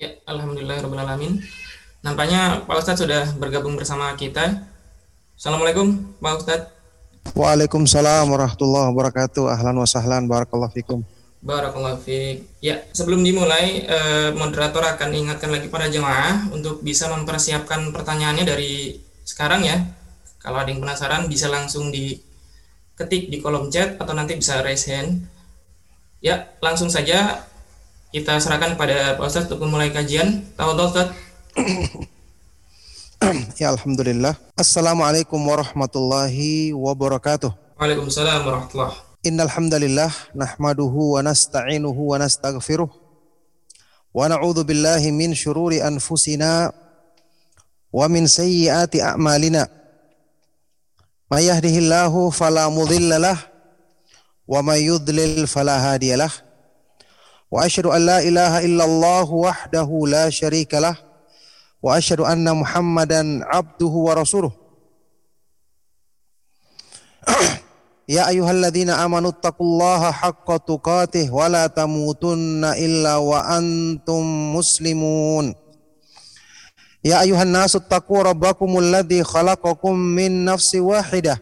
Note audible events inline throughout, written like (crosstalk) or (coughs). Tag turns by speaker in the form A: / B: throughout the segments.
A: Ya, Alhamdulillah
B: Rabbil Alamin. Nampaknya Pak Ustadz sudah bergabung bersama kita. Assalamualaikum Pak Ustadz.
C: Waalaikumsalam warahmatullahi wabarakatuh. Ahlan wa sahlan barakallahu fikum.
B: Barakallahu fiik. Ya, sebelum dimulai, eh, moderator akan ingatkan lagi para jemaah untuk bisa mempersiapkan pertanyaannya dari sekarang ya. Kalau ada yang penasaran bisa langsung diketik di kolom chat atau nanti bisa raise hand. Ya, langsung saja kita serahkan kepada Pak Ustadz untuk memulai kajian. Tafadhol Ustadz. (coughs) (clears throat)
C: Ya alhamdulillah. Assalamualaikum warahmatullahi wabarakatuh.
B: Waalaikumsalam warahmatullahi
C: Innal hamdalillah nahmaduhu wa nasta'inuhu wa nastaghfiruh wa na'udzu billahi min syururi anfusina wa min sayyiati a'malina. May yahdihillahu fala mudilla lah wa may yudlil fala hadiyalah. Wa asyhadu an la ilaha illallah wahdahu la syarika lah wa asyhadu anna Muhammadan abduhu wa rasuluh. ya ayyuhalladzina amanu taqullaha haqqa tuqatih wa la tamutunna illa wa antum muslimun. Ya ayuhan nasu taqu rabbakumul ladzi khalaqakum min nafsi wahidah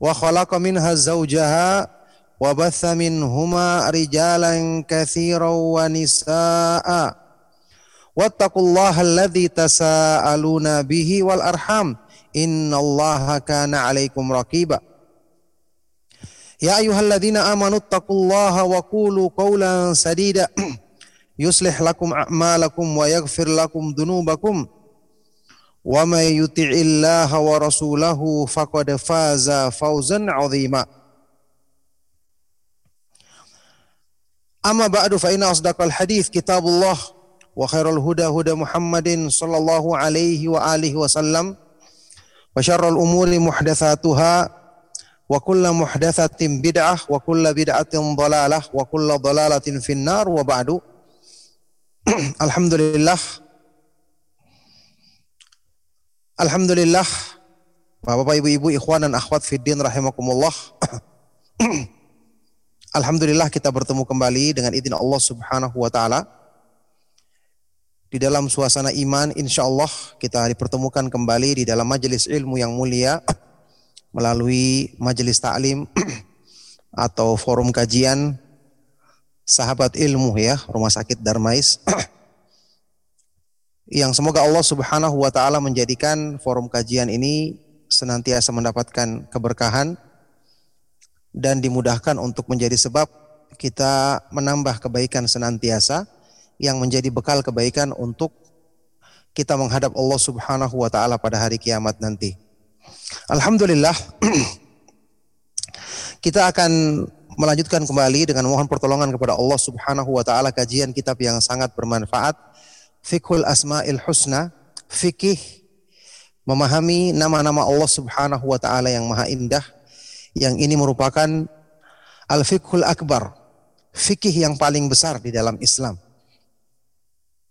C: wa khalaqa minha zawjaha wa batha minhuma rijalan katsiran wa nisaa'a Wattaqullaha alladzi tasaaluna bihi wal arham. Innallaha kana 'alaikum raqiba. Ya ayyuhalladzina amanu taqullaha wa qulu qawlan sadida. (clears throat) yuslih lakum a'malakum wa yaghfir lakum dhunubakum. Wa may yuti'illaha wa rasulahu faqad faza fawzan 'azima. Amma ba'du fa inna asdaqal kitabullah وخير الهدى هدى محمد صلى الله عليه وآله وسلم وشر الأمور محدثاتها وكل محدثة بدعة وكل بدعة ضلالة وكل ضلالة في النار وبعد الحمد لله Alhamdulillah Bapak Ibu-ibu ikhwan dan akhwat fiddin rahimakumullah (clears throat) Alhamdulillah kita bertemu kembali dengan izin Allah Subhanahu wa taala di dalam suasana iman insya Allah kita dipertemukan kembali di dalam majelis ilmu yang mulia melalui majelis taklim (clears throat) atau forum kajian sahabat ilmu ya rumah sakit Darmais. (clears throat) Yang semoga Allah Subhanahu wa taala menjadikan forum kajian ini senantiasa mendapatkan keberkahan dan dimudahkan untuk menjadi sebab kita menambah kebaikan senantiasa yang menjadi bekal kebaikan untuk kita menghadap Allah Subhanahu wa taala pada hari kiamat nanti. Alhamdulillah (clears throat) kita akan melanjutkan kembali dengan mohon pertolongan kepada Allah Subhanahu wa taala kajian kitab yang sangat bermanfaat Fiqhul Asmaul Husna, fikih memahami nama-nama Allah Subhanahu wa taala yang maha indah yang ini merupakan al-fiqhul akbar, fikih yang paling besar di dalam Islam.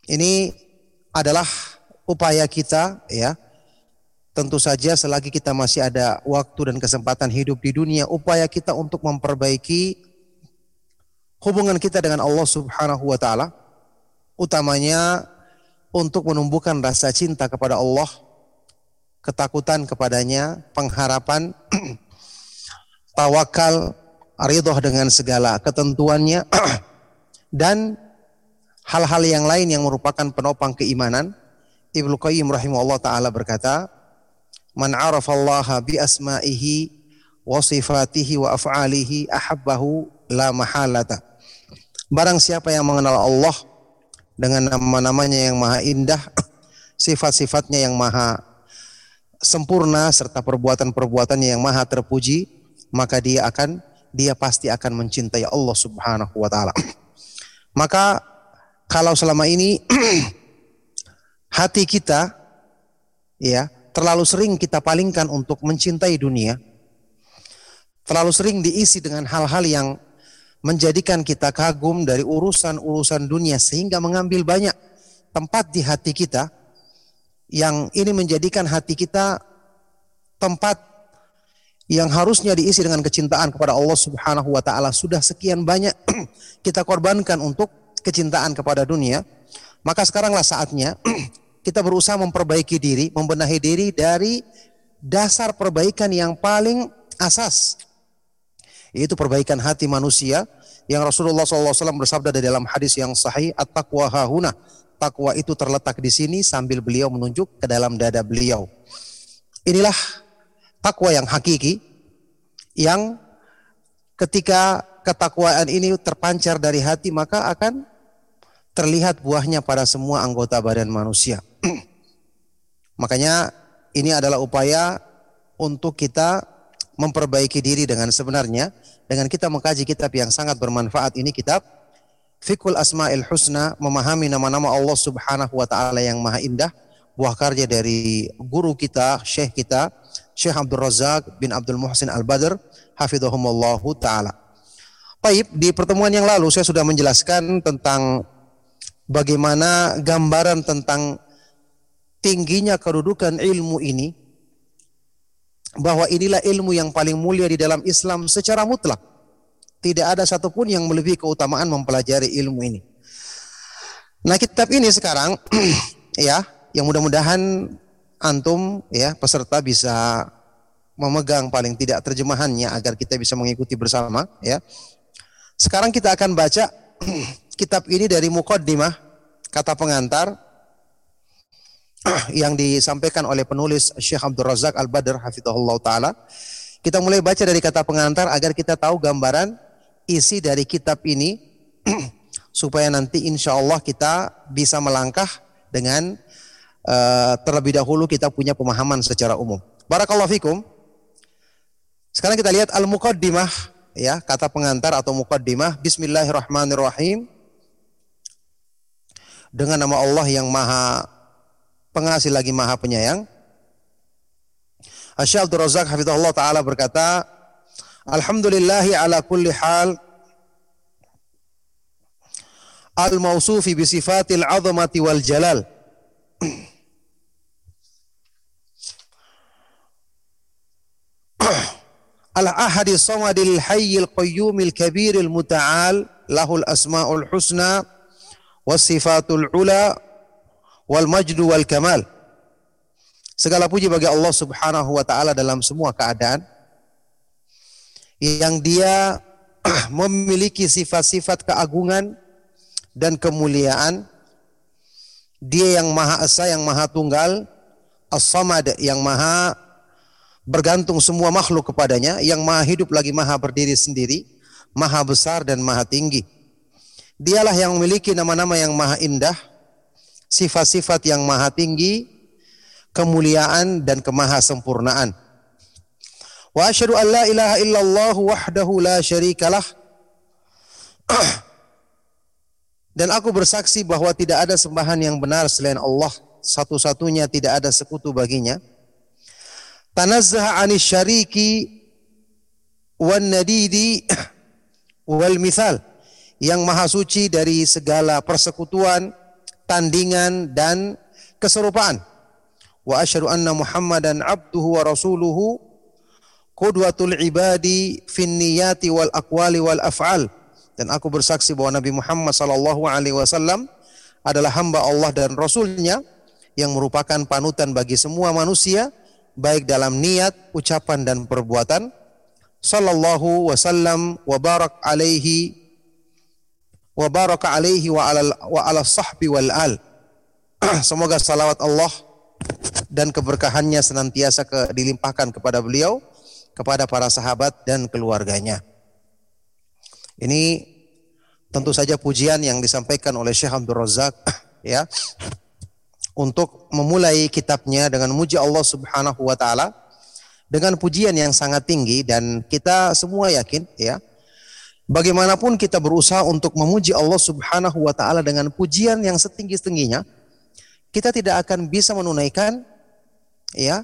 C: Ini adalah upaya kita ya. Tentu saja selagi kita masih ada waktu dan kesempatan hidup di dunia, upaya kita untuk memperbaiki hubungan kita dengan Allah Subhanahu wa taala utamanya untuk menumbuhkan rasa cinta kepada Allah, ketakutan kepadanya, pengharapan, (clears throat) tawakal, ridho dengan segala ketentuannya (clears throat) dan hal-hal yang lain yang merupakan penopang keimanan. Ibnu Qayyim rahimahullah taala berkata, "Man 'arafa Allah bi asma'ihi wa sifatihi wa af'alihi ahabbahu la mahalata." Barang siapa yang mengenal Allah dengan nama-namanya yang maha indah, (coughs) sifat-sifatnya yang maha sempurna serta perbuatan-perbuatannya yang maha terpuji, maka dia akan dia pasti akan mencintai Allah Subhanahu wa taala. (coughs) Maka kalau selama ini (clears throat) hati kita ya terlalu sering kita palingkan untuk mencintai dunia, terlalu sering diisi dengan hal-hal yang menjadikan kita kagum dari urusan-urusan dunia sehingga mengambil banyak tempat di hati kita yang ini menjadikan hati kita tempat yang harusnya diisi dengan kecintaan kepada Allah Subhanahu wa taala. Sudah sekian banyak (clears throat) kita korbankan untuk kecintaan kepada dunia, maka sekaranglah saatnya (clears throat) kita berusaha memperbaiki diri, membenahi diri dari dasar perbaikan yang paling asas yaitu perbaikan hati manusia yang Rasulullah SAW bersabda di dalam hadis yang sahih at-taqwa hahuna takwa itu terletak di sini sambil beliau menunjuk ke dalam dada beliau. Inilah takwa yang hakiki yang ketika ketakwaan ini terpancar dari hati maka akan terlihat buahnya pada semua anggota badan manusia (clears throat) makanya ini adalah upaya untuk kita memperbaiki diri dengan sebenarnya dengan kita mengkaji kitab yang sangat bermanfaat ini kitab Fikul Asma'il Husna memahami nama-nama Allah Subhanahu wa taala yang maha indah buah karya dari guru kita, syekh kita, Syekh Abdul Razak bin Abdul Muhsin Al-Badr hafizahumullahu taala. Baik, di pertemuan yang lalu saya sudah menjelaskan tentang bagaimana gambaran tentang tingginya kedudukan ilmu ini bahwa inilah ilmu yang paling mulia di dalam Islam secara mutlak. Tidak ada satupun yang melebihi keutamaan mempelajari ilmu ini. Nah, kitab ini sekarang (clears throat) ya, yang mudah-mudahan antum ya peserta bisa memegang paling tidak terjemahannya agar kita bisa mengikuti bersama ya. Sekarang kita akan baca (clears throat) kitab ini dari mukaddimah kata pengantar (clears throat) yang disampaikan oleh penulis Syekh Abdul Razak Al-Badr hafizahullah taala. Kita mulai baca dari kata pengantar agar kita tahu gambaran isi dari kitab ini (clears throat) supaya nanti insya Allah kita bisa melangkah dengan uh, terlebih dahulu kita punya pemahaman secara umum. Barakallahu fikum. Sekarang kita lihat al-muqaddimah ya, kata pengantar atau muqaddimah. Bismillahirrahmanirrahim. Dengan nama Allah yang Maha pengasih lagi maha penyayang. Asy'ab Abdul Razak hafizahullah taala berkata, Alhamdulillahi ala kulli hal al-mausufi bi sifatil azamati wal jalal. (clears throat) Al-ahadi samadil hayyil qayyumil kabiril muta'al lahul asma'ul husna was sifatul ula wal majdu wal kamal. Segala puji bagi Allah Subhanahu wa taala dalam semua keadaan yang dia (clears throat) memiliki sifat-sifat keagungan dan kemuliaan. Dia yang Maha Esa, yang Maha Tunggal, As-Samad yang Maha bergantung semua makhluk kepadanya, yang Maha hidup lagi Maha berdiri sendiri, Maha besar dan Maha tinggi. Dialah yang memiliki nama-nama yang maha indah, sifat-sifat yang maha tinggi, kemuliaan dan kemahasempurnaan. Wa asyhadu an la ilaha illallah wahdahu la syarikalah. (clears throat) Dan aku bersaksi bahwa tidak ada sembahan yang benar selain Allah, satu-satunya tidak ada sekutu baginya. Tanazzaha 'anis syariki wan nadidi (clears throat) wal mithal yang maha suci dari segala persekutuan, tandingan dan keserupaan. Wa asyhadu anna Muhammadan abduhu wa rasuluhu qudwatul ibadi fin niyati wal aqwali wal af'al. Dan aku bersaksi bahwa Nabi Muhammad sallallahu alaihi wasallam adalah hamba Allah dan rasulnya yang merupakan panutan bagi semua manusia baik dalam niat, ucapan dan perbuatan. Sallallahu wasallam wa barak alaihi wa baraka alaihi wa ala, wa ala sahbi wal al. (clears throat) Semoga salawat Allah dan keberkahannya senantiasa ke, dilimpahkan kepada beliau, kepada para sahabat dan keluarganya. Ini tentu saja pujian yang disampaikan oleh Syekh Abdul Razak (clears throat) ya untuk memulai kitabnya dengan muji Allah Subhanahu wa taala dengan pujian yang sangat tinggi dan kita semua yakin ya Bagaimanapun kita berusaha untuk memuji Allah Subhanahu wa taala dengan pujian yang setinggi-tingginya, kita tidak akan bisa menunaikan ya,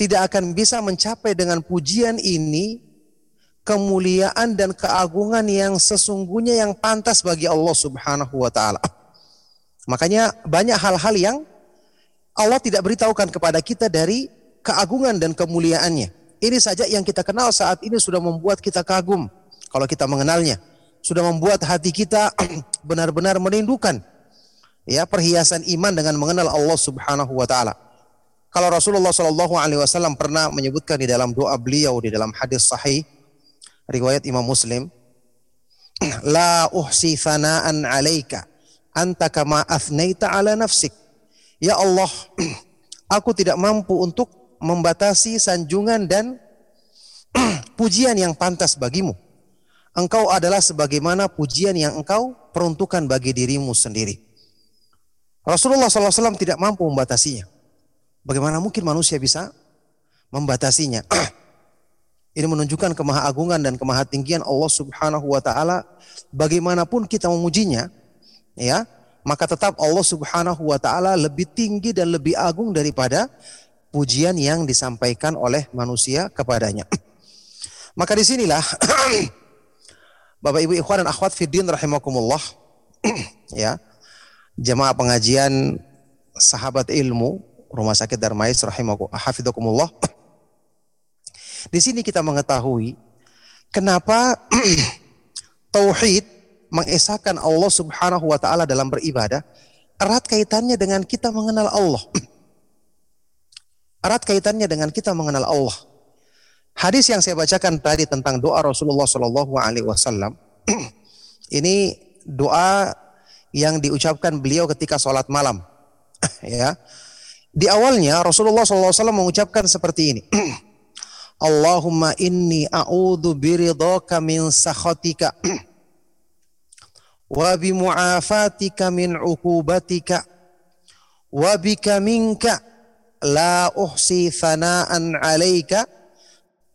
C: tidak akan bisa mencapai dengan pujian ini kemuliaan dan keagungan yang sesungguhnya yang pantas bagi Allah Subhanahu wa taala. Makanya banyak hal-hal yang Allah tidak beritahukan kepada kita dari keagungan dan kemuliaannya. Ini saja yang kita kenal saat ini sudah membuat kita kagum kalau kita mengenalnya. Sudah membuat hati kita (clears throat) benar-benar merindukan ya perhiasan iman dengan mengenal Allah Subhanahu wa taala. Kalau Rasulullah Shallallahu alaihi wasallam pernah menyebutkan di dalam doa beliau di dalam hadis sahih riwayat Imam Muslim, (clears throat) la uhsi thana'an 'alaika anta kama afnaita 'ala nafsik. Ya Allah, (clears throat) aku tidak mampu untuk membatasi sanjungan dan pujian yang pantas bagimu. Engkau adalah sebagaimana pujian yang engkau peruntukkan bagi dirimu sendiri. Rasulullah SAW tidak mampu membatasinya. Bagaimana mungkin manusia bisa membatasinya? (clears throat) Ini menunjukkan kemahagungan dan kemahatinggian Allah Subhanahu wa taala. Bagaimanapun kita memujinya, ya, maka tetap Allah Subhanahu wa taala lebih tinggi dan lebih agung daripada pujian yang disampaikan oleh manusia kepadanya. (clears throat) Maka di sinilah (clears throat) Bapak Ibu ikhwan dan akhwat fiddin rahimakumullah (clears throat) ya. Jemaah pengajian sahabat ilmu Rumah Sakit Darmais rahimakumullah (clears throat) di sini kita mengetahui kenapa (clears throat) tauhid mengesahkan Allah Subhanahu wa taala dalam beribadah erat kaitannya dengan kita mengenal Allah. erat kaitannya dengan kita mengenal Allah. Hadis yang saya bacakan tadi tentang doa Rasulullah Shallallahu alaihi wasallam (clears throat) ini doa yang diucapkan beliau ketika sholat malam. (clears throat) ya. Di awalnya Rasulullah SAW mengucapkan seperti ini. (clears throat) Allahumma inni a'udhu biridhaka min sakhatika wa bimu'afatika min uqubatika wa bika minka la uhsi thana'an 'alaika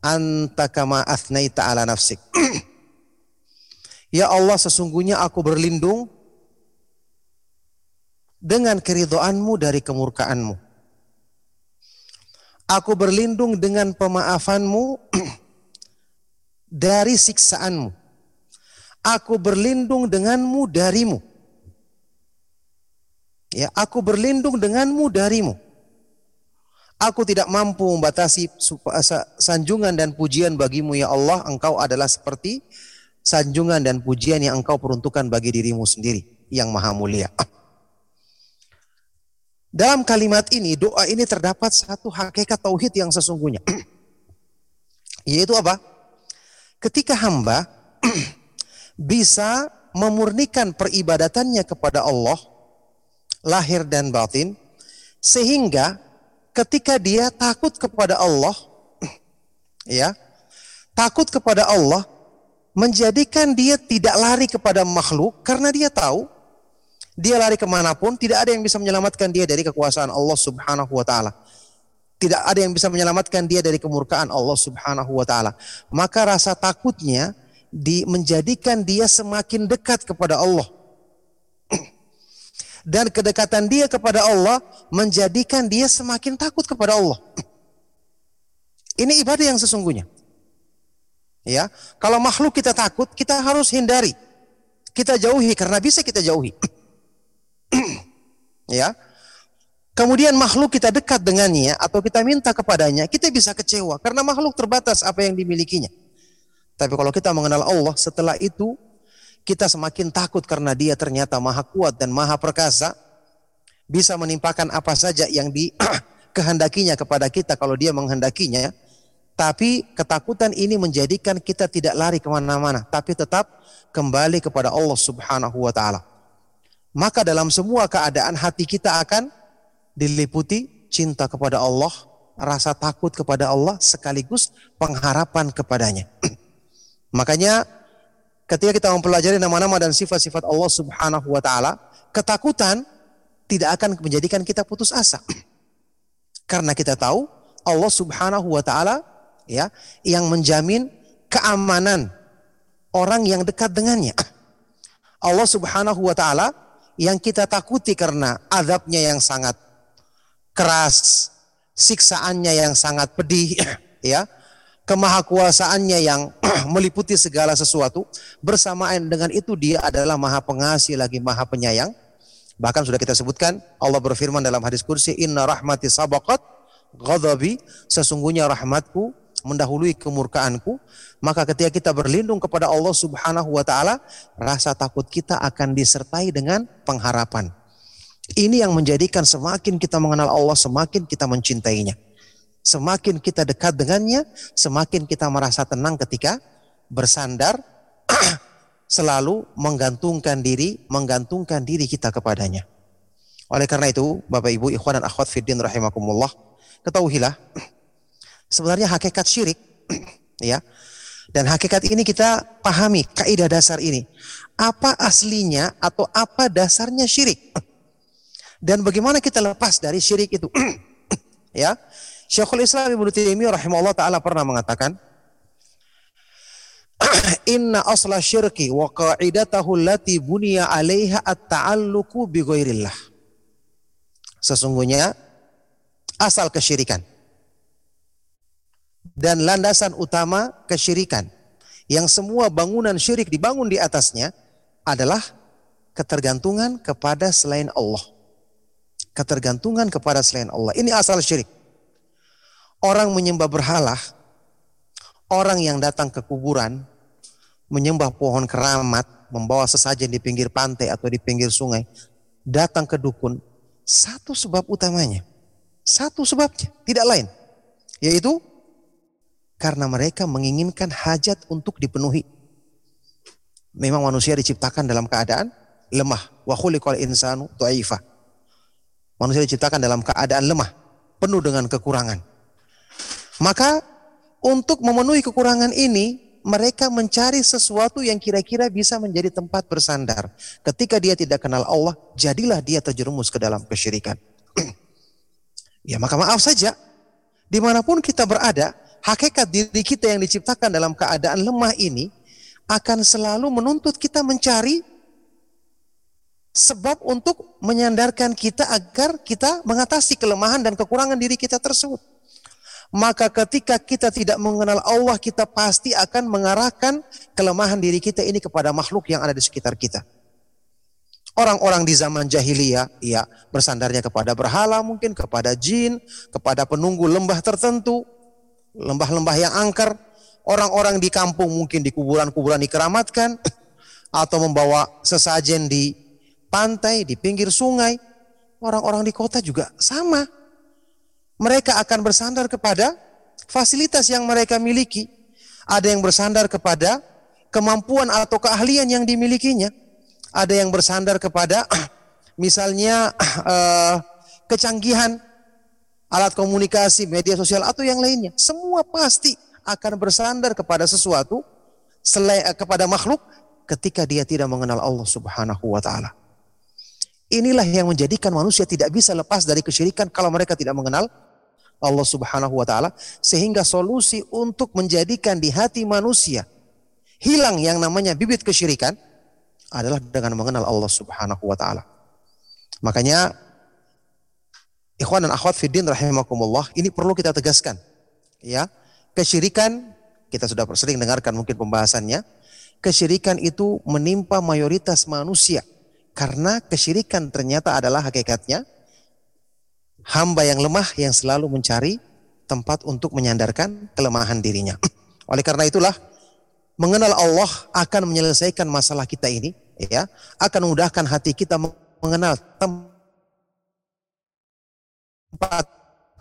C: anta kama athnaita ala nafsik. ya Allah sesungguhnya aku berlindung dengan keridhoanmu dari kemurkaanmu. Aku berlindung dengan pemaafanmu dari siksaanmu. Aku berlindung denganmu darimu. Ya, aku berlindung denganmu darimu. Aku tidak mampu membatasi sanjungan dan pujian bagimu ya Allah. Engkau adalah seperti sanjungan dan pujian yang engkau peruntukkan bagi dirimu sendiri yang maha mulia. Dalam kalimat ini, doa ini terdapat satu hakikat tauhid yang sesungguhnya. (clears throat) Yaitu apa? Ketika hamba (clears throat) bisa memurnikan peribadatannya kepada Allah, lahir dan batin, sehingga ketika dia takut kepada Allah, (clears throat) ya, takut kepada Allah, menjadikan dia tidak lari kepada makhluk karena dia tahu dia lari ke mana pun, tidak ada yang bisa menyelamatkan dia dari kekuasaan Allah Subhanahu wa Ta'ala. Tidak ada yang bisa menyelamatkan dia dari kemurkaan Allah Subhanahu wa Ta'ala. Maka rasa takutnya di, menjadikan dia semakin dekat kepada Allah. Dan kedekatan dia kepada Allah menjadikan dia semakin takut kepada Allah. Ini ibadah yang sesungguhnya. Ya, kalau makhluk kita takut, kita harus hindari. Kita jauhi karena bisa kita jauhi. (clears throat) ya. Kemudian makhluk kita dekat dengannya atau kita minta kepadanya, kita bisa kecewa karena makhluk terbatas apa yang dimilikinya. Tapi kalau kita mengenal Allah, setelah itu kita semakin takut karena dia ternyata maha kuat dan maha perkasa, bisa menimpakan apa saja yang dikehendakinya (clears throat) kepada kita kalau dia menghendakinya. Tapi ketakutan ini menjadikan kita tidak lari ke mana-mana, tapi tetap kembali kepada Allah Subhanahu wa Ta'ala maka dalam semua keadaan hati kita akan diliputi cinta kepada Allah, rasa takut kepada Allah sekaligus pengharapan kepadanya. (clears throat) Makanya ketika kita mempelajari nama-nama dan sifat-sifat Allah Subhanahu wa taala, ketakutan tidak akan menjadikan kita putus asa. (clears throat) Karena kita tahu Allah Subhanahu wa taala ya yang menjamin keamanan orang yang dekat dengannya. (clears throat) Allah Subhanahu wa taala yang kita takuti karena azabnya yang sangat keras, siksaannya yang sangat pedih, (clears throat) ya. Kemahakuasaannya yang (clears throat) meliputi segala sesuatu, bersamaan dengan itu dia adalah maha pengasih lagi maha penyayang. Bahkan sudah kita sebutkan, Allah berfirman dalam hadis kursi, Inna rahmati sabaqat ghadabi, sesungguhnya rahmatku mendahului kemurkaanku, maka ketika kita berlindung kepada Allah Subhanahu wa taala, rasa takut kita akan disertai dengan pengharapan. Ini yang menjadikan semakin kita mengenal Allah, semakin kita mencintainya. Semakin kita dekat dengannya, semakin kita merasa tenang ketika bersandar (clears throat) selalu menggantungkan diri, menggantungkan diri kita kepadanya. Oleh karena itu, Bapak Ibu, ikhwan dan akhwat fiddin rahimakumullah, ketahuilah (clears throat) sebenarnya hakikat syirik (clears throat) ya. Dan hakikat ini kita pahami kaidah dasar ini. Apa aslinya atau apa dasarnya syirik? Dan bagaimana kita lepas dari syirik itu? ya. Syekhul Islam Ibnu Taimiyah rahimahullah taala pernah mengatakan (clears throat) Inna asla syirki wa qa'idatahu allati buniya 'alaiha at-ta'alluqu bi ghairillah. Sesungguhnya asal kesyirikan dan landasan utama kesyirikan yang semua bangunan syirik dibangun di atasnya adalah ketergantungan kepada selain Allah. Ketergantungan kepada selain Allah. Ini asal syirik. Orang menyembah berhala, orang yang datang ke kuburan, menyembah pohon keramat, membawa sesajen di pinggir pantai atau di pinggir sungai, datang ke dukun, satu sebab utamanya. Satu sebabnya, tidak lain. Yaitu karena mereka menginginkan hajat untuk dipenuhi. Memang manusia diciptakan dalam keadaan lemah. Wa khuliqal insanu. Manusia diciptakan dalam keadaan lemah, penuh dengan kekurangan. Maka untuk memenuhi kekurangan ini, mereka mencari sesuatu yang kira-kira bisa menjadi tempat bersandar. Ketika dia tidak kenal Allah, jadilah dia terjerumus ke dalam kesyirikan. (clears throat) ya maka maaf saja, di mana pun kita berada, hakikat diri kita yang diciptakan dalam keadaan lemah ini akan selalu menuntut kita mencari sebab untuk menyandarkan kita agar kita mengatasi kelemahan dan kekurangan diri kita tersebut. Maka ketika kita tidak mengenal Allah, kita pasti akan mengarahkan kelemahan diri kita ini kepada makhluk yang ada di sekitar kita. Orang-orang di zaman jahiliyah, ya bersandarnya kepada berhala mungkin, kepada jin, kepada penunggu lembah tertentu, lembah-lembah yang angker, orang-orang di kampung mungkin di kuburan-kuburan dikeramatkan, atau membawa sesajen di pantai, di pinggir sungai. Orang-orang di kota juga sama. Mereka akan bersandar kepada fasilitas yang mereka miliki. Ada yang bersandar kepada kemampuan atau keahlian yang dimilikinya. Ada yang bersandar kepada (clears throat) misalnya uh, (clears throat) kecanggihan alat komunikasi, media sosial atau yang lainnya. Semua pasti akan bersandar kepada sesuatu selain eh, kepada makhluk ketika dia tidak mengenal Allah Subhanahu wa taala. Inilah yang menjadikan manusia tidak bisa lepas dari kesyirikan kalau mereka tidak mengenal Allah Subhanahu wa taala sehingga solusi untuk menjadikan di hati manusia hilang yang namanya bibit kesyirikan adalah dengan mengenal Allah Subhanahu wa taala. Makanya Ikhwan dan akhwat fiddin rahimakumullah, ini perlu kita tegaskan. Ya, kesyirikan kita sudah sering dengarkan mungkin pembahasannya. Kesyirikan itu menimpa mayoritas manusia karena kesyirikan ternyata adalah hakikatnya hamba yang lemah yang selalu mencari tempat untuk menyandarkan kelemahan dirinya. (clears throat) Oleh karena itulah mengenal Allah akan menyelesaikan masalah kita ini ya, akan memudahkan hati kita mengenal tempat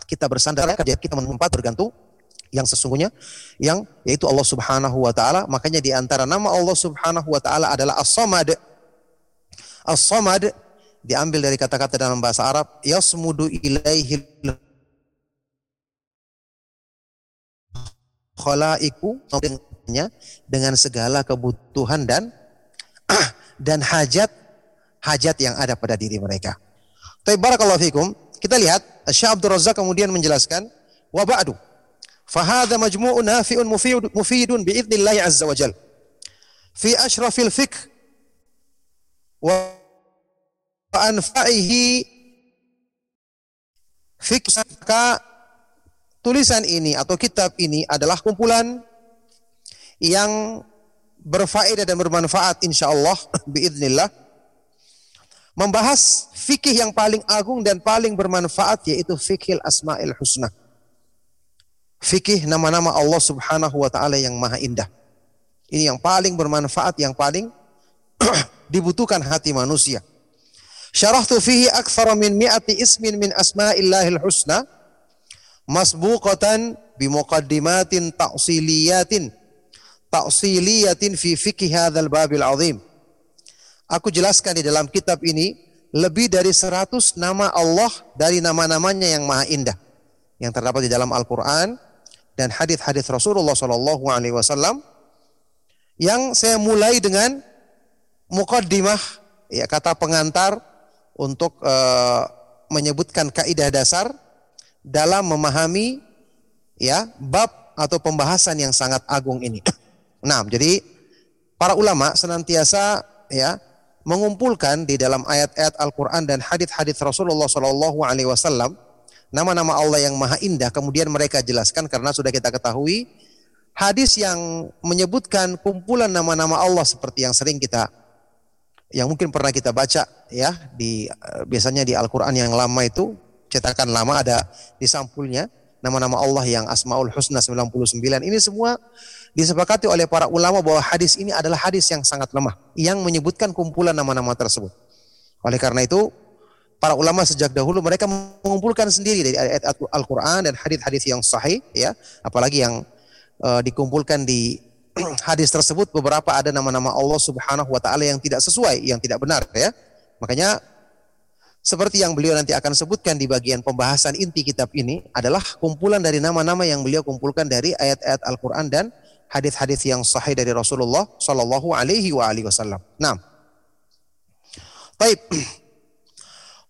C: kita bersandar kerja kita tempat bergantung yang sesungguhnya yang yaitu Allah Subhanahu wa taala. Makanya di antara nama Allah Subhanahu wa taala adalah As-Samad. As-Samad diambil dari kata-kata dalam bahasa Arab yasmudu ilaihi khalaiku dengan segala kebutuhan dan (clears throat) dan hajat hajat yang ada pada diri mereka. Tapi barakallahu fikum, kita lihat Syekh Abdul Razak kemudian menjelaskan wa ba'du fahadha majmu'un nafi'un mufidun biidznillah azza wa jal fi ashrafil fiqh wa anfa'ihi fiqh tulisan ini atau kitab ini adalah kumpulan yang berfaedah dan bermanfaat insyaallah (laughs) biidznillah membahas fikih yang paling agung dan paling bermanfaat yaitu fikih asmaul husna. Fikih nama-nama Allah Subhanahu wa taala yang maha indah. Ini yang paling bermanfaat yang paling (clears throat) dibutuhkan hati manusia syarahtu fihi akthar min mi'ati ismin min asma'illahil husna masbuqatan bimuqaddimatin ta'siliyatin ta'siliyatin fi fikih hadzal babil azim. Aku jelaskan di dalam kitab ini lebih dari 100 nama Allah dari nama-namanya yang maha indah yang terdapat di dalam Al-Qur'an dan hadis-hadis Rasulullah Shallallahu alaihi wasallam yang saya mulai dengan mukaddimah ya kata pengantar untuk uh, menyebutkan kaidah dasar dalam memahami ya bab atau pembahasan yang sangat agung ini. Nah, jadi para ulama senantiasa ya mengumpulkan di dalam ayat-ayat Al-Qur'an dan hadis-hadis Rasulullah Shallallahu alaihi wasallam nama-nama Allah yang maha indah kemudian mereka jelaskan karena sudah kita ketahui hadis yang menyebutkan kumpulan nama-nama Allah seperti yang sering kita yang mungkin pernah kita baca ya di eh, biasanya di Al-Qur'an yang lama itu cetakan lama ada di sampulnya nama-nama Allah yang Asmaul Husna 99. Ini semua disepakati oleh para ulama bahwa hadis ini adalah hadis yang sangat lemah yang menyebutkan kumpulan nama-nama tersebut. Oleh karena itu, para ulama sejak dahulu mereka mengumpulkan sendiri dari ayat Al-Qur'an dan hadis-hadis yang sahih ya, apalagi yang uh, dikumpulkan di (clears throat) hadis tersebut beberapa ada nama-nama Allah Subhanahu wa taala yang tidak sesuai, yang tidak benar ya. Makanya seperti yang beliau nanti akan sebutkan di bagian pembahasan inti kitab ini adalah kumpulan dari nama-nama yang beliau kumpulkan dari ayat-ayat Al-Qur'an dan hadis-hadis yang sahih dari Rasulullah sallallahu alaihi wa alihi wasallam. Nah. Baik. (clears throat)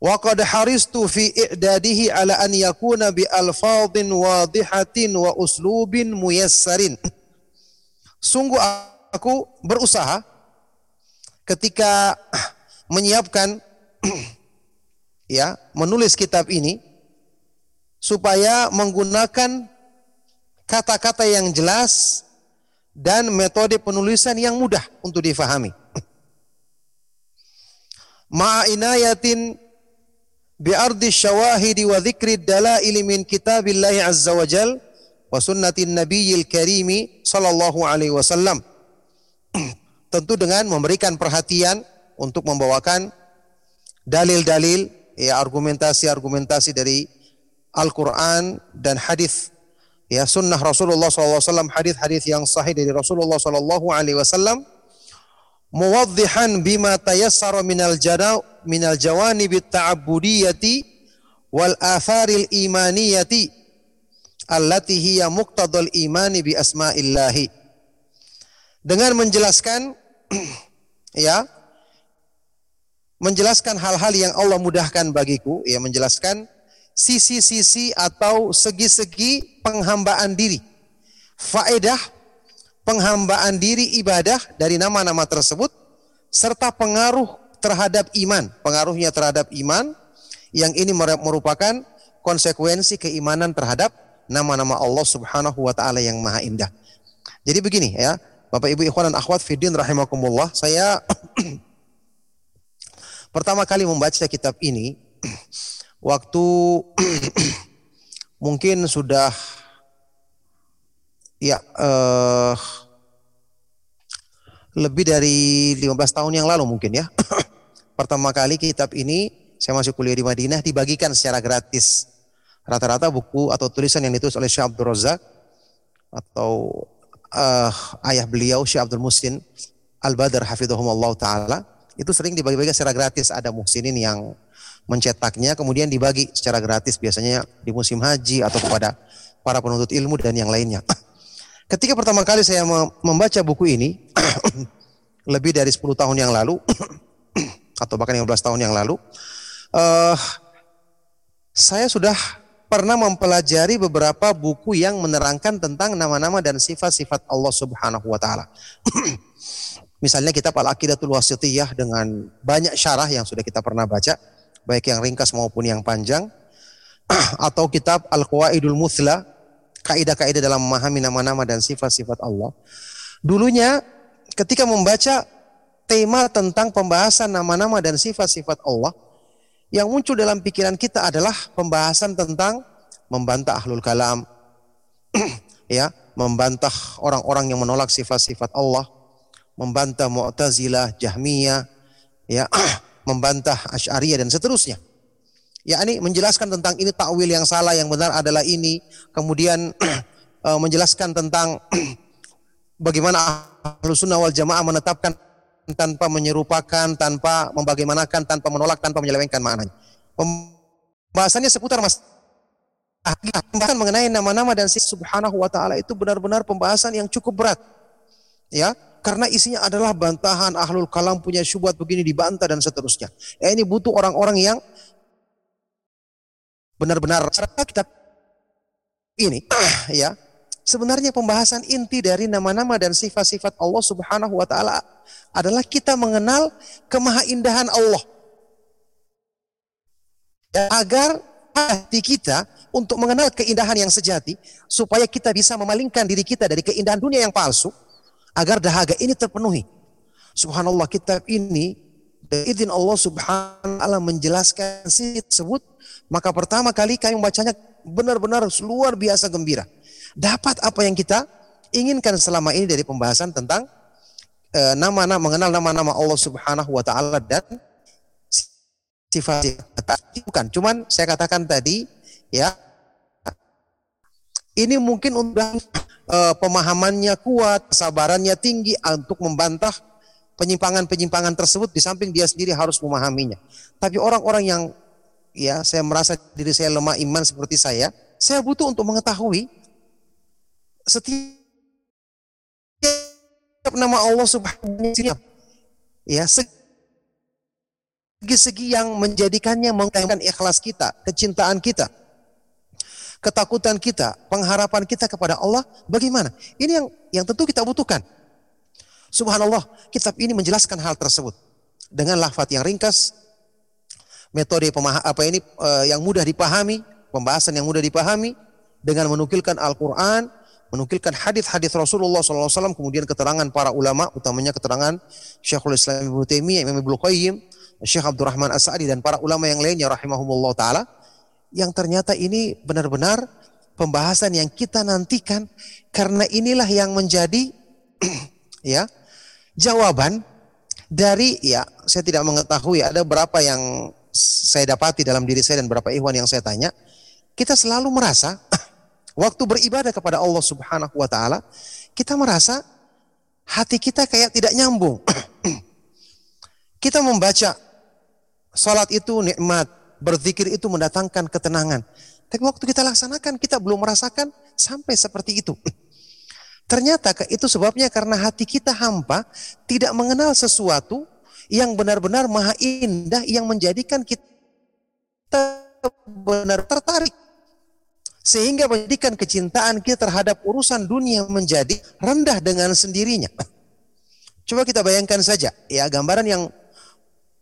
C: Wa haristu fi i'dadihi ala an yakuna bi alfadhin wadihatin wa uslubin. (clears throat) Sungguh aku berusaha ketika menyiapkan (clears throat) ya menulis kitab ini supaya menggunakan kata-kata yang jelas dan metode penulisan yang mudah untuk difahami. (clears throat) Ma'inayatin bi'ardi syawahidi wa dzikri dalaili min kitabillahi azza wa jal wa sunnatin nabiyil karimi sallallahu alaihi wasallam. (clears throat) Tentu dengan memberikan perhatian untuk membawakan dalil-dalil ya argumentasi-argumentasi dari Al-Quran dan hadis ya sunnah Rasulullah SAW hadis-hadis yang sahih dari Rasulullah SAW Alaihi Wasallam muwaddihan bima tayassara minal jana minal jawanib ta'abbudiyati wal atharil imaniyati allati hiya muqtadal imani bi asma'illahi dengan menjelaskan (clears throat) ya menjelaskan hal-hal yang Allah mudahkan bagiku, ya menjelaskan sisi-sisi atau segi-segi penghambaan diri. Faedah penghambaan diri ibadah dari nama-nama tersebut serta pengaruh terhadap iman, pengaruhnya terhadap iman yang ini merupakan konsekuensi keimanan terhadap nama-nama Allah Subhanahu wa taala yang maha indah. Jadi begini ya, Bapak Ibu ikhwan dan akhwat fiddin rahimakumullah, saya (coughs) pertama kali membaca kitab ini (coughs) waktu (coughs) mungkin sudah ya uh, lebih dari 15 tahun yang lalu mungkin ya. pertama kali kitab ini saya masih kuliah di Madinah dibagikan secara gratis. Rata-rata buku atau tulisan yang ditulis oleh Syekh Abdul Razak atau uh, ayah beliau Syekh Abdul Musin Al-Badr hafizahumullah taala itu sering dibagi-bagi secara gratis. Ada muhsinin yang mencetaknya kemudian dibagi secara gratis biasanya di musim haji atau kepada para penuntut ilmu dan yang lainnya. (clears throat) Ketika pertama kali saya membaca buku ini (clears throat) lebih dari 10 tahun yang lalu (clears throat) atau bahkan 15 tahun yang lalu uh, saya sudah pernah mempelajari beberapa buku yang menerangkan tentang nama-nama dan sifat-sifat Allah Subhanahu wa taala. (clears throat) Misalnya kitab Al-Aqidatul Wasitiyah dengan banyak syarah yang sudah kita pernah baca, baik yang ringkas maupun yang panjang. (clears throat) Atau kitab Al-Qawaidul Muthla kaidah-kaidah dalam memahami nama-nama dan sifat-sifat Allah. Dulunya ketika membaca tema tentang pembahasan nama-nama dan sifat-sifat Allah, yang muncul dalam pikiran kita adalah pembahasan tentang membantah ahlul kalam, (clears throat) ya, membantah orang-orang yang menolak sifat-sifat Allah, membantah Mu'tazilah, Jahmiyah, ya, (clears throat) membantah Asy'ariyah dan seterusnya. Ya, ini menjelaskan tentang ini takwil yang salah, yang benar adalah ini. Kemudian (clears throat) eh, menjelaskan tentang bagaimana Ahlus Sunnah wal Jamaah menetapkan tanpa menyerupakan, tanpa membagaimanakan, tanpa menolak, tanpa menyelewengkan maknanya. Pembahasannya seputar mas pembahasan mengenai nama-nama dan sifat subhanahu wa ta'ala itu benar-benar pembahasan yang cukup berat. Ya, karena isinya adalah bantahan ahlul kalam punya syubhat begini dibantah dan seterusnya. Ya ini butuh orang-orang yang benar-benar kita ini (clears throat) ya sebenarnya pembahasan inti dari nama-nama dan sifat-sifat Allah Subhanahu wa taala adalah kita mengenal kemahaindahan Allah. Ya, agar hati kita untuk mengenal keindahan yang sejati supaya kita bisa memalingkan diri kita dari keindahan dunia yang palsu agar dahaga ini terpenuhi. Subhanallah kitab ini izin Allah Subhanahu menjelaskan sifat tersebut maka pertama kali kami membacanya benar-benar luar biasa gembira. Dapat apa yang kita inginkan selama ini dari pembahasan tentang eh, nama-nama mengenal nama-nama Allah Subhanahu wa taala dan sifat bukan cuman saya katakan tadi ya ini mungkin untuk uh, pemahamannya kuat, kesabarannya tinggi untuk membantah penyimpangan-penyimpangan tersebut di samping dia sendiri harus memahaminya. Tapi orang-orang yang ya saya merasa diri saya lemah iman seperti saya, saya butuh untuk mengetahui setiap nama Allah Subhanahu wa ya segi-segi yang menjadikannya mengutamakan ikhlas kita, kecintaan kita, ketakutan kita, pengharapan kita kepada Allah bagaimana? Ini yang yang tentu kita butuhkan. Subhanallah, kitab ini menjelaskan hal tersebut dengan lafaz yang ringkas, metode pemah apa ini uh, yang mudah dipahami, pembahasan yang mudah dipahami dengan menukilkan Al-Qur'an, menukilkan hadis-hadis Rasulullah SAW, kemudian keterangan para ulama, utamanya keterangan Syekhul Islam Ibnu Taimiyah, Imam Ibnu Qayyim, Syekh Abdurrahman As-Sa'di dan para ulama yang lainnya rahimahumullah taala yang ternyata ini benar-benar pembahasan yang kita nantikan karena inilah yang menjadi (clears throat) ya jawaban dari ya saya tidak mengetahui ada berapa yang saya dapati dalam diri saya dan beberapa ikhwan yang saya tanya, kita selalu merasa (clears throat) waktu beribadah kepada Allah Subhanahu wa taala, kita merasa hati kita kayak tidak nyambung. (clears throat) kita membaca salat itu nikmat, berzikir itu mendatangkan ketenangan. Tapi waktu kita laksanakan kita belum merasakan sampai seperti itu. (clears throat) Ternyata itu sebabnya karena hati kita hampa, tidak mengenal sesuatu yang benar-benar maha indah yang menjadikan kita benar tertarik sehingga menjadikan kecintaan kita terhadap urusan dunia menjadi rendah dengan sendirinya. Coba kita bayangkan saja ya gambaran yang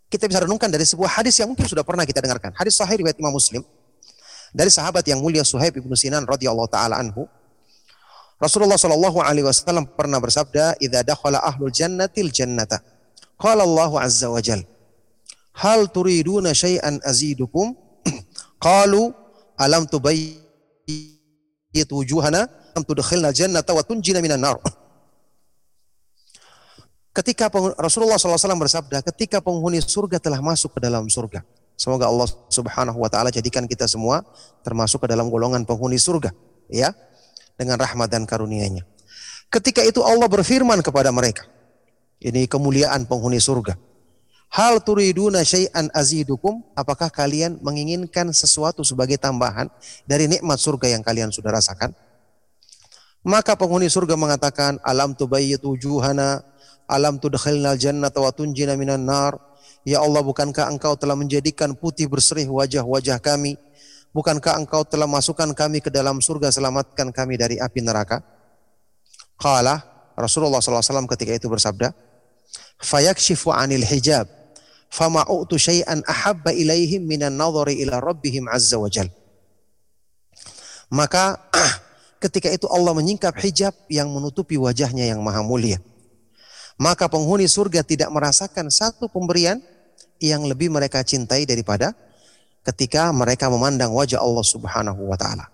C: kita bisa renungkan dari sebuah hadis yang mungkin sudah pernah kita dengarkan. Hadis sahih riwayat Imam Muslim dari sahabat yang mulia Suhaib bin Sinan radhiyallahu taala anhu. Rasulullah Shallallahu alaihi wasallam pernah bersabda, "Idza dakhala ahlul jannatil jannata." Qala Allah Azza wa Jal, Hal turiduna syai'an azidukum? (clears throat) Qalu alam tubayyit wujuhana am tudkhilna jannata wa tunjina minan nar. Ketika Rasulullah SAW bersabda, ketika penghuni surga telah masuk ke dalam surga. Semoga Allah Subhanahu wa taala jadikan kita semua termasuk ke dalam golongan penghuni surga, ya. Dengan rahmat dan karunia-Nya. Ketika itu Allah berfirman kepada mereka, ini kemuliaan penghuni surga. Hal turiduna syai'an azidukum? Apakah kalian menginginkan sesuatu sebagai tambahan dari nikmat surga yang kalian sudah rasakan? Maka penghuni surga mengatakan, Alam tubayyit wujuhana, alam tudkhilnal jannata wa tunjina minan nar. Ya Allah, bukankah engkau telah menjadikan putih berseri wajah-wajah kami? Bukankah engkau telah masukkan kami ke dalam surga, selamatkan kami dari api neraka? Qala Rasulullah SAW ketika itu bersabda, fayakshifu anil hijab fama u'tu syai'an ahabba ilaihim minan nadhari ila rabbihim azza wa. Maka (clears throat) ketika itu Allah menyingkap hijab yang menutupi wajahnya yang maha mulia. Maka penghuni surga tidak merasakan satu pemberian yang lebih mereka cintai daripada ketika mereka memandang wajah Allah Subhanahu wa taala.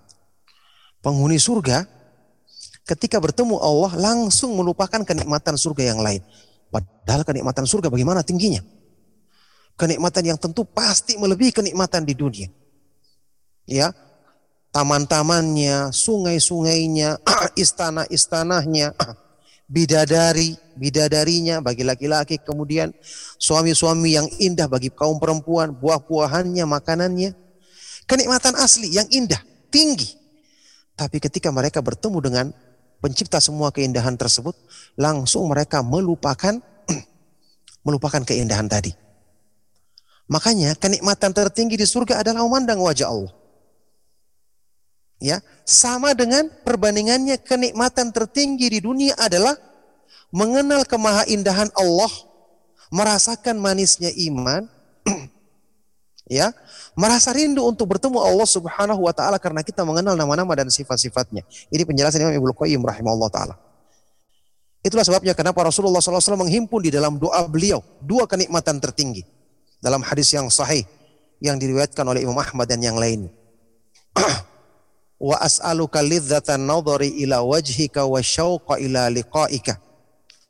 C: Penghuni surga ketika bertemu Allah langsung melupakan kenikmatan surga yang lain. Padahal kenikmatan surga bagaimana tingginya? Kenikmatan yang tentu pasti melebihi kenikmatan di dunia. Ya, taman-tamannya, sungai-sungainya, (clears throat) istana-istanahnya, (clears throat) bidadari, bidadarinya bagi laki-laki, kemudian suami-suami yang indah bagi kaum perempuan, buah-buahannya, makanannya. Kenikmatan asli yang indah, tinggi. Tapi ketika mereka bertemu dengan pencipta semua keindahan tersebut, langsung mereka melupakan (clears throat) melupakan keindahan tadi. Makanya kenikmatan tertinggi di surga adalah memandang wajah Allah. Ya, sama dengan perbandingannya kenikmatan tertinggi di dunia adalah mengenal kemahaindahan Allah, merasakan manisnya iman, (clears throat) ya, merasa rindu untuk bertemu Allah Subhanahu wa taala karena kita mengenal nama-nama dan sifat-sifatnya. Ini penjelasan Imam Ibnu Qayyim rahimahullah taala. Itulah sebabnya kenapa Rasulullah SAW menghimpun di dalam doa beliau dua kenikmatan tertinggi dalam hadis yang sahih yang diriwayatkan oleh Imam Ahmad dan yang lain. (clears throat) wa as'aluka lidzatan nadhari ila wajhika wa syauqa ila liqa'ika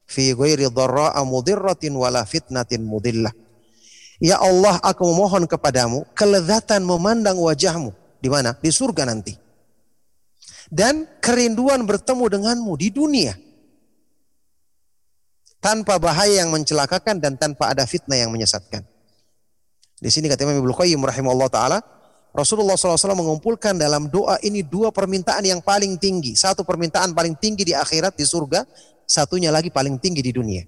C: fi ghairi dharra'a mudirratin wala fitnatin mudillah. Ya Allah, aku memohon kepadamu kelezatan memandang wajahmu di mana? Di surga nanti. Dan kerinduan bertemu denganmu di dunia. Tanpa bahaya yang mencelakakan dan tanpa ada fitnah yang menyesatkan. Di sini kata Imam Ibnu Qayyim rahimahullah taala, Rasulullah SAW mengumpulkan dalam doa ini dua permintaan yang paling tinggi. Satu permintaan paling tinggi di akhirat di surga, satunya lagi paling tinggi di dunia.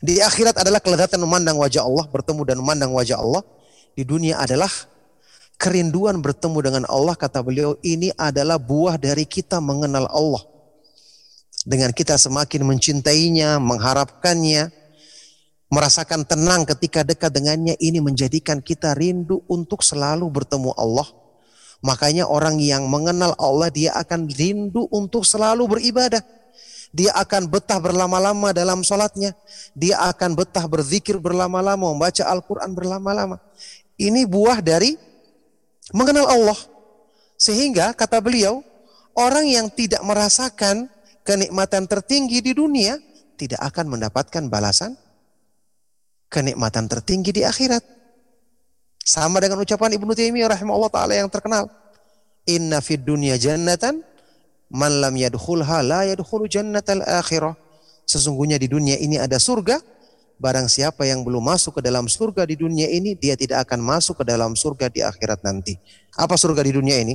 C: Di akhirat adalah kelezatan memandang wajah Allah, bertemu dan memandang wajah Allah. Di dunia adalah kerinduan bertemu dengan Allah. Kata beliau, ini adalah buah dari kita mengenal Allah. Dengan kita semakin mencintainya, mengharapkannya, merasakan tenang ketika dekat dengannya ini menjadikan kita rindu untuk selalu bertemu Allah. Makanya orang yang mengenal Allah dia akan rindu untuk selalu beribadah. Dia akan betah berlama-lama dalam sholatnya. Dia akan betah berzikir berlama-lama, membaca Al-Quran berlama-lama. Ini buah dari mengenal Allah. Sehingga kata beliau, orang yang tidak merasakan kenikmatan tertinggi di dunia tidak akan mendapatkan balasan kenikmatan tertinggi di akhirat. Sama dengan ucapan Ibnu Taimiyah rahimahullah taala yang terkenal. Inna fid dunya jannatan man lam yadkhulha la yadkhulu jannatal akhirah. Sesungguhnya di dunia ini ada surga, barang siapa yang belum masuk ke dalam surga di dunia ini, dia tidak akan masuk ke dalam surga di akhirat nanti. Apa surga di dunia ini?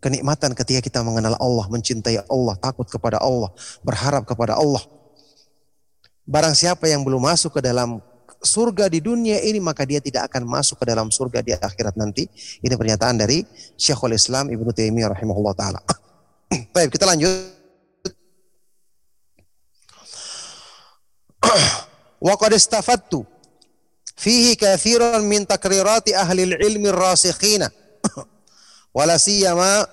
C: Kenikmatan ketika kita mengenal Allah, mencintai Allah, takut kepada Allah, berharap kepada Allah. Barang siapa yang belum masuk ke dalam surga di dunia ini maka dia tidak akan masuk ke dalam surga di akhirat nanti. Ini pernyataan dari Syekhul Islam Ibnu Taimiyah rahimahullah taala. (clears throat) Baik, kita lanjut. (clears throat) Wa qad istafattu fihi kathiran min takrirati ahli al-ilmi ar-rasikhina. (clears throat) Wala siyama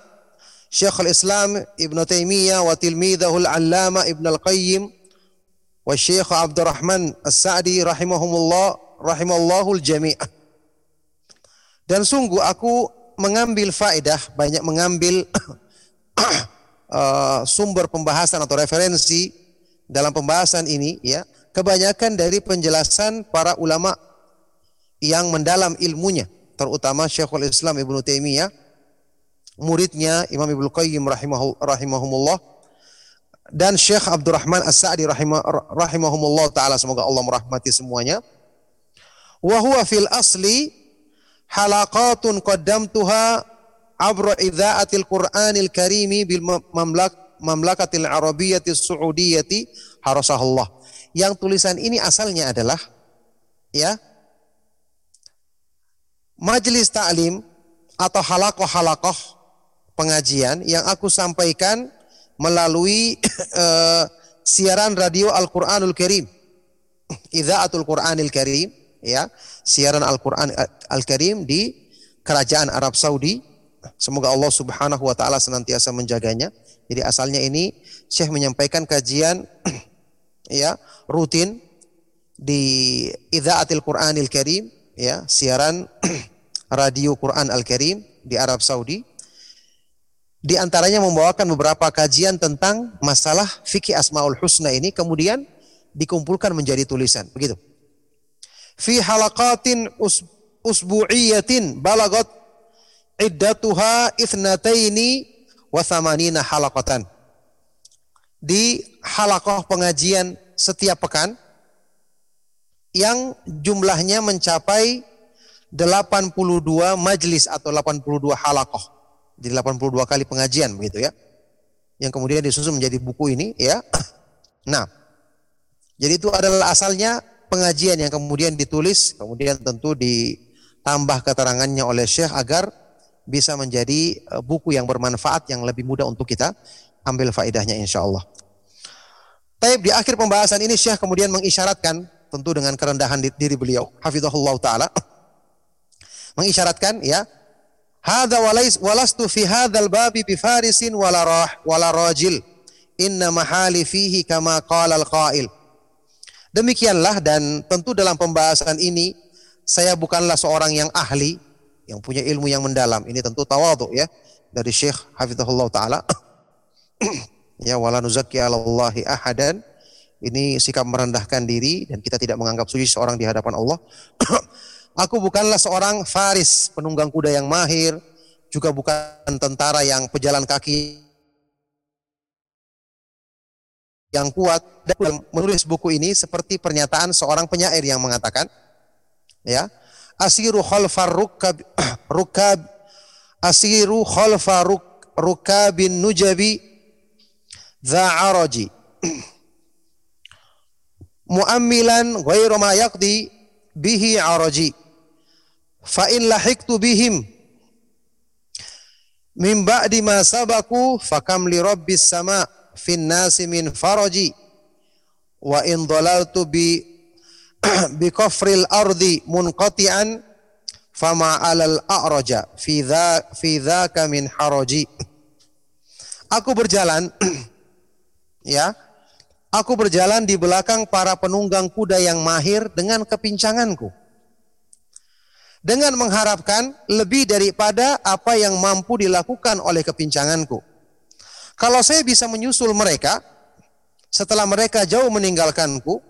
C: Syekhul Islam Ibnu Taimiyah wa tilmidahu al-Allama Ibnu Al-Qayyim wa Syekh Abdurrahman As-Sa'di rahimahumullah rahimallahul jami'. Dan sungguh aku mengambil faedah, banyak mengambil uh, (coughs) sumber pembahasan atau referensi dalam pembahasan ini ya, kebanyakan dari penjelasan para ulama yang mendalam ilmunya, terutama Syekhul Islam Ibnu Taimiyah, muridnya Imam Ibnu Qayyim rahimahumullah dan Syekh Abdurrahman As-Sa'di rahimah, rahimahumullah taala semoga Allah merahmati semuanya. Wa huwa fil asli halaqatun qaddamtuha abra idza'atil Qur'anil Karimi bil mamlak mamlakatil Arabiyyati Saudiyati harasahullah. Yang tulisan ini asalnya adalah ya majelis taklim atau halakoh-halakoh pengajian yang aku sampaikan melalui uh, (coughs) siaran radio Al-Qur'anul Karim. (coughs) Idza'atul Qur'anil Karim, ya, siaran Al-Qur'an Al-Karim di Kerajaan Arab Saudi Semoga Allah Subhanahu wa taala senantiasa menjaganya. Jadi asalnya ini Syekh menyampaikan kajian (coughs) ya rutin di Idzaatil Qur'anil Karim ya, siaran radio Quran Al-Karim di Arab Saudi. Di antaranya membawakan beberapa kajian tentang masalah fikih Asmaul Husna ini kemudian dikumpulkan menjadi tulisan, begitu. Fi halaqatin us, usbu'iyatin balagot iddatuha ithnataini wa thamanina halaqatan. Di halakoh pengajian setiap pekan yang jumlahnya mencapai 82 majlis atau 82 halakoh. Jadi 82 kali pengajian begitu ya. Yang kemudian disusun menjadi buku ini ya. (clears throat) Nah, jadi itu adalah asalnya pengajian yang kemudian ditulis, kemudian tentu ditambah keterangannya oleh Syekh agar bisa menjadi eh, buku yang bermanfaat yang lebih mudah untuk kita ambil faedahnya insya Allah. Taib di akhir pembahasan ini Syekh kemudian mengisyaratkan tentu dengan kerendahan diri beliau, hafizahullah taala (clears throat) mengisyaratkan ya Hadza walais walastu fi hadzal babi bi farisin wala rah wala rajil. Inna mahali fihi kama qala al-qail. Demikianlah dan tentu dalam pembahasan ini saya bukanlah seorang yang ahli yang punya ilmu yang mendalam. Ini tentu tawadhu ya dari Syekh Hafizahullah taala. (coughs) ya wala nuzakki 'alallahi ahadan. Ini sikap merendahkan diri dan kita tidak menganggap suci seorang di hadapan Allah. (coughs) Aku bukanlah seorang faris, penunggang kuda yang mahir, juga bukan tentara yang pejalan kaki yang kuat. Dan menulis buku ini seperti pernyataan seorang penyair yang mengatakan, ya, asiru khalfar rukab, (clears throat) rukab asiru khalfa ruk, rukabin nujabi araji (clears throat) muammilan ghairu ma yaqdi bihi araji fa in lahiktu bihim. Min ba'di ma sabaku fakam li rabbis sama fin nasi min faraji. Wa in dalaltu bi (clears throat) bi kafril ardi munqati'an fama alal a'raja fi dha fi dhaka min haraji. Aku berjalan (clears throat) ya aku berjalan di belakang para penunggang kuda yang mahir dengan kepincanganku dengan mengharapkan lebih daripada apa yang mampu dilakukan oleh kepincanganku. Kalau saya bisa menyusul mereka setelah mereka jauh meninggalkanku,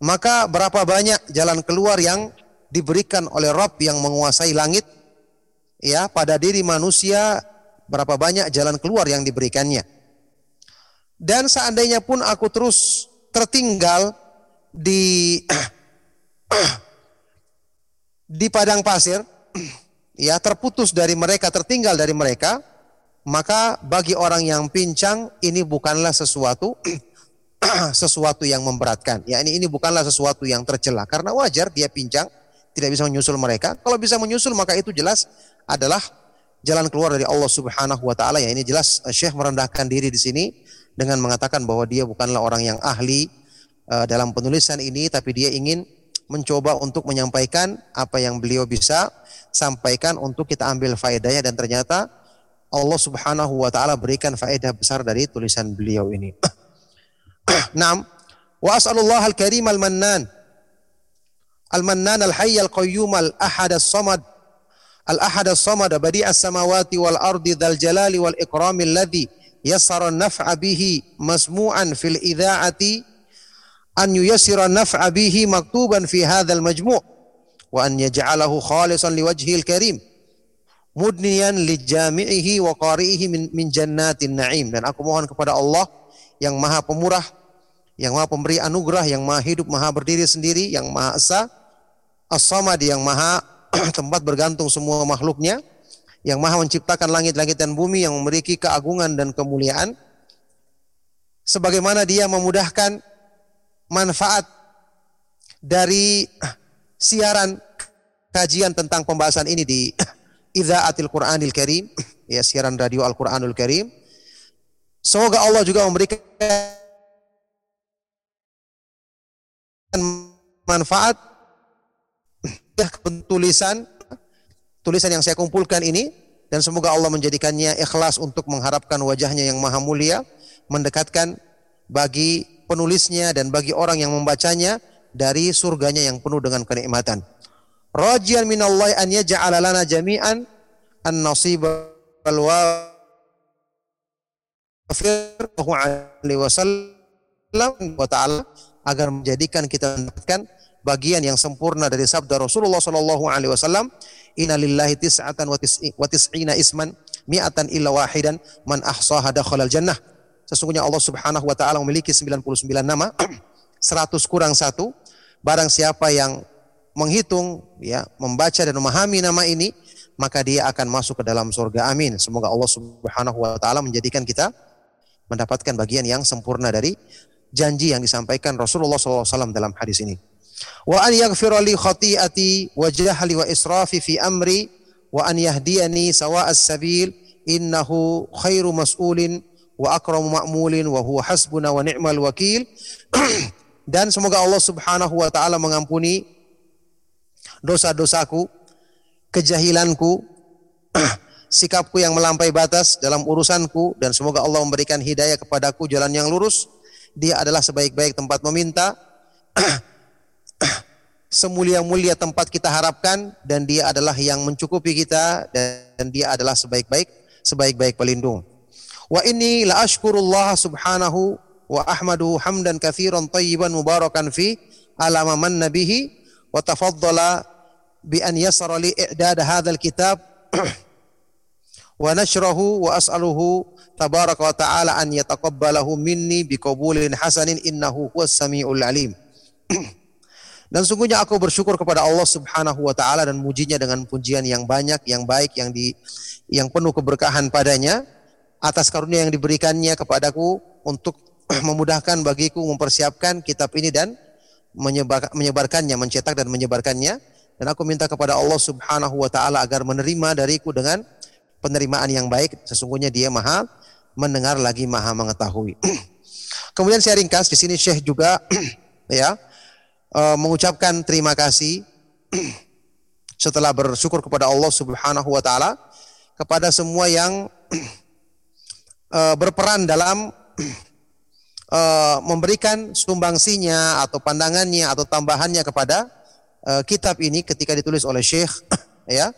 C: maka berapa banyak jalan keluar yang diberikan oleh Rob yang menguasai langit ya pada diri manusia berapa banyak jalan keluar yang diberikannya. Dan seandainya pun aku terus tertinggal di (clears throat) di padang pasir, (clears throat) ya terputus dari mereka, tertinggal dari mereka, maka bagi orang yang pincang ini bukanlah sesuatu (clears throat) sesuatu yang memberatkan. Ya ini ini bukanlah sesuatu yang tercela karena wajar dia pincang, tidak bisa menyusul mereka. Kalau bisa menyusul maka itu jelas adalah jalan keluar dari Allah Subhanahu wa taala. Ya ini jelas eh, Syekh merendahkan diri di sini dengan mengatakan bahwa dia bukanlah orang yang ahli uh, dalam penulisan ini tapi dia ingin mencoba untuk menyampaikan apa yang beliau bisa sampaikan untuk kita ambil faedahnya dan ternyata Allah Subhanahu wa taala berikan faedah besar dari tulisan beliau ini. (clears throat) Naam. Wa as'alullah al-karim al-mannan. Al-mannan al-hayy al-qayyum al-ahad as-samad. Al-ahad as-samad badi' as-samawati wal ardi dzal jalali wal ikram alladhi yassara an-naf'a bihi masmu'an fil idha'ati an yuyassira naf'a bihi maktuban fi hadzal majmu' wa an yaj'alahu khalisan liwajhil karim mudniyan lijami'ihi wa qari'ihi min, min jannatin na'im. Dan aku mohon kepada Allah yang maha pemurah yang maha pemberi anugerah yang maha hidup maha berdiri sendiri yang maha esa as-samad yang maha (clears throat) tempat bergantung semua makhluknya yang maha menciptakan langit-langit dan bumi yang memiliki keagungan dan kemuliaan. Sebagaimana dia memudahkan manfaat dari siaran kajian tentang pembahasan ini di Idzaatil Qur'anil Karim, ya siaran radio Al-Qur'anul Karim. Semoga Allah juga memberikan manfaat ya tulisan tulisan yang saya kumpulkan ini dan semoga Allah menjadikannya ikhlas untuk mengharapkan wajahnya yang maha mulia, mendekatkan bagi penulisnya dan bagi orang yang membacanya dari surganya yang penuh dengan kenikmatan. Rajian minallahi an yaj'ala lana jami'an an-nasiba wal alaihi wasallam wa ta'ala agar menjadikan kita mendapatkan bagian yang sempurna dari sabda Rasulullah sallallahu alaihi wasallam inna lillahi tis'atan wa tis'ina isman mi'atan illa wahidan man ahsaha dakhalal jannah sesungguhnya Allah Subhanahu wa taala memiliki 99 nama 100 kurang satu. Barang siapa yang menghitung ya membaca dan memahami nama ini maka dia akan masuk ke dalam surga. Amin. Semoga Allah Subhanahu wa taala menjadikan kita mendapatkan bagian yang sempurna dari janji yang disampaikan Rasulullah SAW dalam hadis ini. Wa an yaghfira li khati'ati wa jahli wa israfi fi amri wa an yahdiyani sawa'as sabil innahu khairu mas'ulin wa akramu ma'mulin wa huwa hasbuna wa ni'mal wakil. (clears throat) Dan semoga Allah Subhanahu wa taala mengampuni dosa-dosaku, kejahilanku, (clears throat) sikapku yang melampaui batas dalam urusanku dan semoga Allah memberikan hidayah kepadaku jalan yang lurus dia adalah sebaik-baik tempat meminta, (clears throat) semulia-mulia tempat kita harapkan dan dia adalah yang mencukupi kita dan dia adalah sebaik-baik sebaik-baik pelindung. Wa inni la ashkurullah subhanahu wa ahmadu hamdan katsiran tayyiban mubarakan fi ala man nabihi wa tafaddala bi an yasara li i'dad hadzal kitab (clears throat) wa nashrahu wa as'aluhu tabaraka wa ta'ala an yataqabbalahu minni biqabulin hasanin innahu huwas samiul alim. (clears throat) dan sungguhnya aku bersyukur kepada Allah Subhanahu wa taala dan mujinya dengan pujian yang banyak, yang baik, yang di yang penuh keberkahan padanya atas karunia yang diberikannya kepadaku untuk (clears throat) memudahkan bagiku mempersiapkan kitab ini dan menyebar, menyebarkannya, mencetak dan menyebarkannya. Dan aku minta kepada Allah Subhanahu wa taala agar menerima dariku dengan penerimaan yang baik. Sesungguhnya Dia Maha mendengar lagi Maha mengetahui. (clears throat) Kemudian saya ringkas di sini Syekh juga (clears throat) ya uh, mengucapkan terima kasih setelah bersyukur kepada Allah Subhanahu wa taala kepada semua yang uh, berperan dalam uh, (clears throat) memberikan sumbangsinya atau pandangannya atau tambahannya kepada uh, kitab ini ketika ditulis oleh Syekh (clears throat) ya.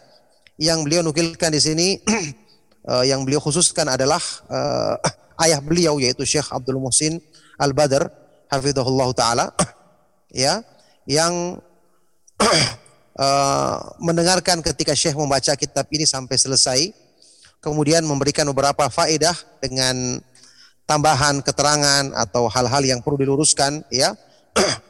C: Yang beliau nukilkan di sini (clears throat) yang beliau khususkan adalah ayah beliau yaitu Syekh Abdul Muhsin Al Badr hafizahullah taala ya. Yang mendengarkan ketika Syekh membaca kitab ini sampai selesai kemudian memberikan beberapa faedah dengan tambahan keterangan atau hal-hal yang perlu diluruskan ya (clears throat)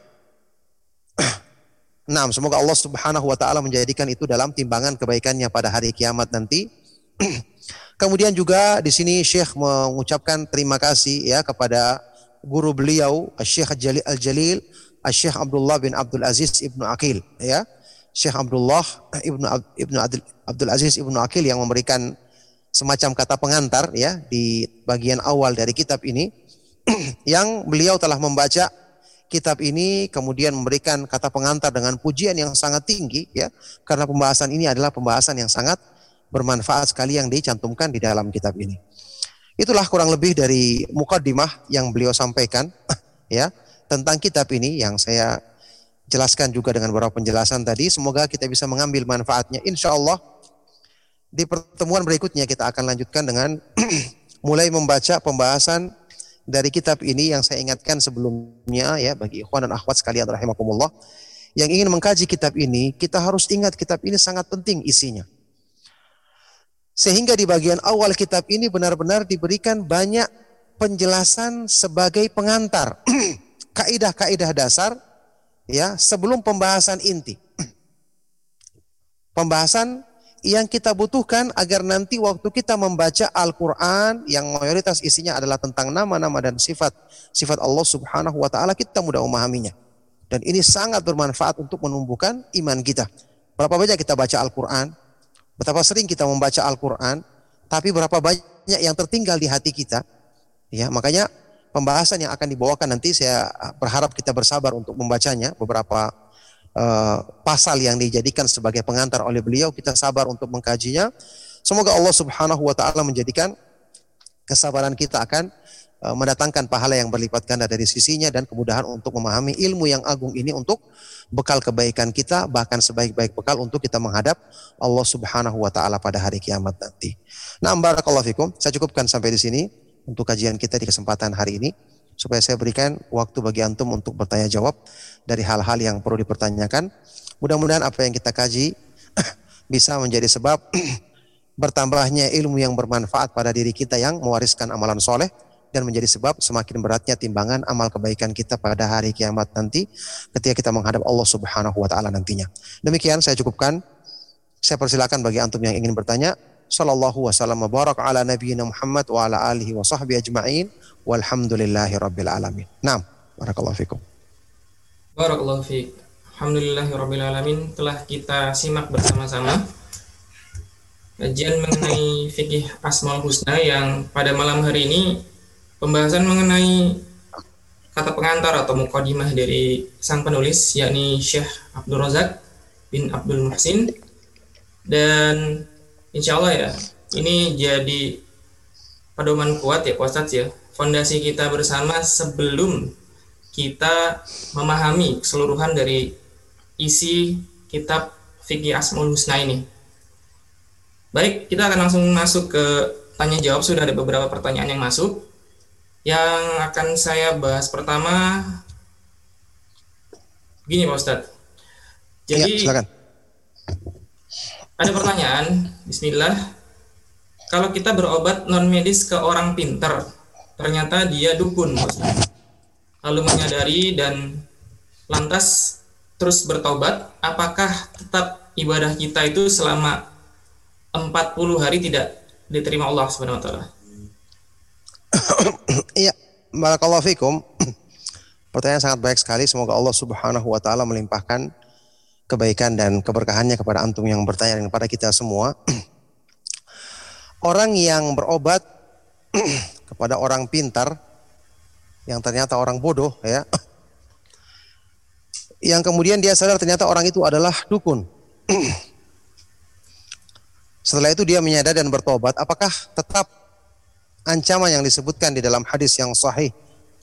C: Nah, semoga Allah Subhanahu wa taala menjadikan itu dalam timbangan kebaikannya pada hari kiamat nanti. (clears throat) Kemudian juga di sini Syekh mengucapkan terima kasih ya kepada guru beliau Syekh Al-Jalil Syekh Abdullah bin Abdul Aziz Ibnu Akil ya. Syekh Abdullah Ibnu Ibnu Abdul Aziz Ibnu Akil yang memberikan semacam kata pengantar ya di bagian awal dari kitab ini (clears throat) yang beliau telah membaca kitab ini kemudian memberikan kata pengantar dengan pujian yang sangat tinggi ya karena pembahasan ini adalah pembahasan yang sangat bermanfaat sekali yang dicantumkan di dalam kitab ini. Itulah kurang lebih dari mukadimah yang beliau sampaikan (clears throat) ya tentang kitab ini yang saya jelaskan juga dengan beberapa penjelasan tadi. Semoga kita bisa mengambil manfaatnya. Insya Allah di pertemuan berikutnya kita akan lanjutkan dengan (clears throat) mulai membaca pembahasan dari kitab ini yang saya ingatkan sebelumnya ya bagi ikhwan dan akhwat sekalian rahimakumullah. Yang ingin mengkaji kitab ini kita harus ingat kitab ini sangat penting isinya. Sehingga di bagian awal kitab ini benar-benar diberikan banyak penjelasan sebagai pengantar (clears throat) kaidah-kaidah dasar ya sebelum pembahasan inti. (clears throat) Pembahasan yang kita butuhkan agar nanti waktu kita membaca Al-Quran yang mayoritas isinya adalah tentang nama-nama dan sifat sifat Allah Subhanahu Wa Taala kita mudah memahaminya dan ini sangat bermanfaat untuk menumbuhkan iman kita. Berapa banyak kita baca Al-Quran, betapa sering kita membaca Al-Quran, tapi berapa banyak yang tertinggal di hati kita. Ya, makanya pembahasan yang akan dibawakan nanti saya berharap kita bersabar untuk membacanya beberapa uh, pasal yang dijadikan sebagai pengantar oleh beliau kita sabar untuk mengkajinya Semoga Allah Subhanahu wa taala menjadikan kesabaran kita akan uh, mendatangkan pahala yang berlipat ganda dari sisinya dan kemudahan untuk memahami ilmu yang agung ini untuk bekal kebaikan kita bahkan sebaik-baik bekal untuk kita menghadap Allah Subhanahu wa taala pada hari kiamat nanti. Nah, barakallahu fikum. Saya cukupkan sampai di sini untuk kajian kita di kesempatan hari ini supaya saya berikan waktu bagi antum untuk bertanya jawab dari hal-hal yang perlu dipertanyakan. Mudah-mudahan apa yang kita kaji (clears throat) bisa menjadi sebab (clears throat) bertambahnya ilmu yang bermanfaat pada diri kita yang mewariskan amalan soleh dan menjadi sebab semakin beratnya timbangan amal kebaikan kita pada hari kiamat nanti ketika kita menghadap Allah Subhanahu wa taala nantinya. Demikian saya cukupkan. Saya persilakan bagi antum yang ingin bertanya. Sallallahu wasallam barak ala nabiyyina Muhammad wa ala alihi wa sahbihi ajma'in walhamdulillahi rabbil alamin. Naam, barakallahu fikum.
B: Barakallahu fiik. Alhamdulillahi rabbil alamin telah kita simak bersama-sama kajian mengenai fikih Asmaul Husna yang pada malam hari ini pembahasan mengenai kata pengantar atau mukadimah dari sang penulis yakni Syekh Abdul Razak bin Abdul Muhsin dan insya Allah ya ini jadi pedoman kuat ya Pak Ustadz ya fondasi kita bersama sebelum kita memahami keseluruhan dari isi kitab fikih Asmaul Husna ini Baik, kita akan langsung masuk ke tanya jawab. Sudah ada beberapa pertanyaan yang masuk. Yang akan saya bahas pertama, gini Pak Ustadz. Jadi, ya, ada pertanyaan, Bismillah. Kalau kita berobat non medis ke orang pinter, ternyata dia dukun. Lalu menyadari dan lantas terus bertobat, apakah tetap ibadah kita itu selama 40 hari tidak diterima Allah taala. (coughs)
C: Iya, barakallahu fikum. (coughs) Pertanyaan sangat baik sekali. Semoga Allah Subhanahu wa taala melimpahkan kebaikan dan keberkahannya kepada antum yang bertanya dan kepada kita semua. (clears throat) Orang yang berobat (clears throat) kepada orang pintar yang ternyata orang bodoh ya. (clears throat) Yang kemudian dia sadar ternyata orang itu adalah dukun. Setelah itu dia menyadar dan bertobat, apakah tetap ancaman yang disebutkan di dalam hadis yang sahih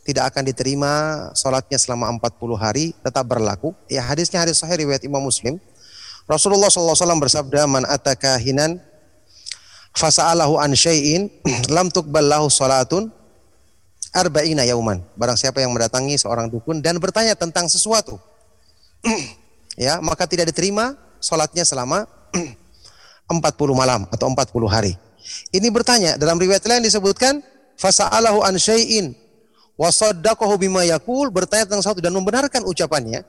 C: tidak akan diterima sholatnya selama 40 hari tetap berlaku? Ya hadisnya hadis sahih riwayat Imam Muslim. Rasulullah SAW bersabda, "Man ataka hinan fasa'alahu an syai'in (clears throat) lam tuqbal lahu salatun arba'ina yauman." Barang siapa yang mendatangi seorang dukun dan bertanya tentang sesuatu, (clears throat) ya, maka tidak diterima sholatnya selama (clears throat) 40 malam atau 40 hari. Ini bertanya dalam riwayat lain disebutkan fasa'alahu an syai'in wa saddaqahu bima yaqul bertanya tentang sesuatu dan membenarkan ucapannya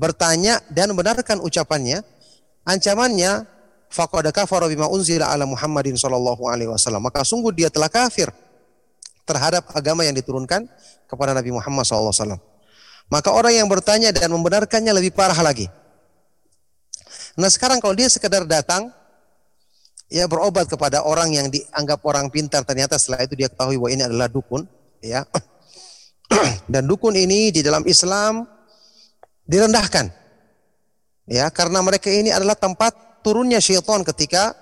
C: bertanya dan membenarkan ucapannya ancamannya faqad kafara bima unzila ala Muhammadin sallallahu alaihi wasallam. Maka sungguh dia telah kafir terhadap agama yang diturunkan kepada Nabi Muhammad sallallahu alaihi wasallam. Maka orang yang bertanya dan membenarkannya lebih parah lagi. Nah sekarang kalau dia sekedar datang ya berobat kepada orang yang dianggap orang pintar ternyata setelah itu dia ketahui bahwa ini adalah dukun ya (clears throat) dan dukun ini di dalam Islam direndahkan ya karena mereka ini adalah tempat turunnya syaitan ketika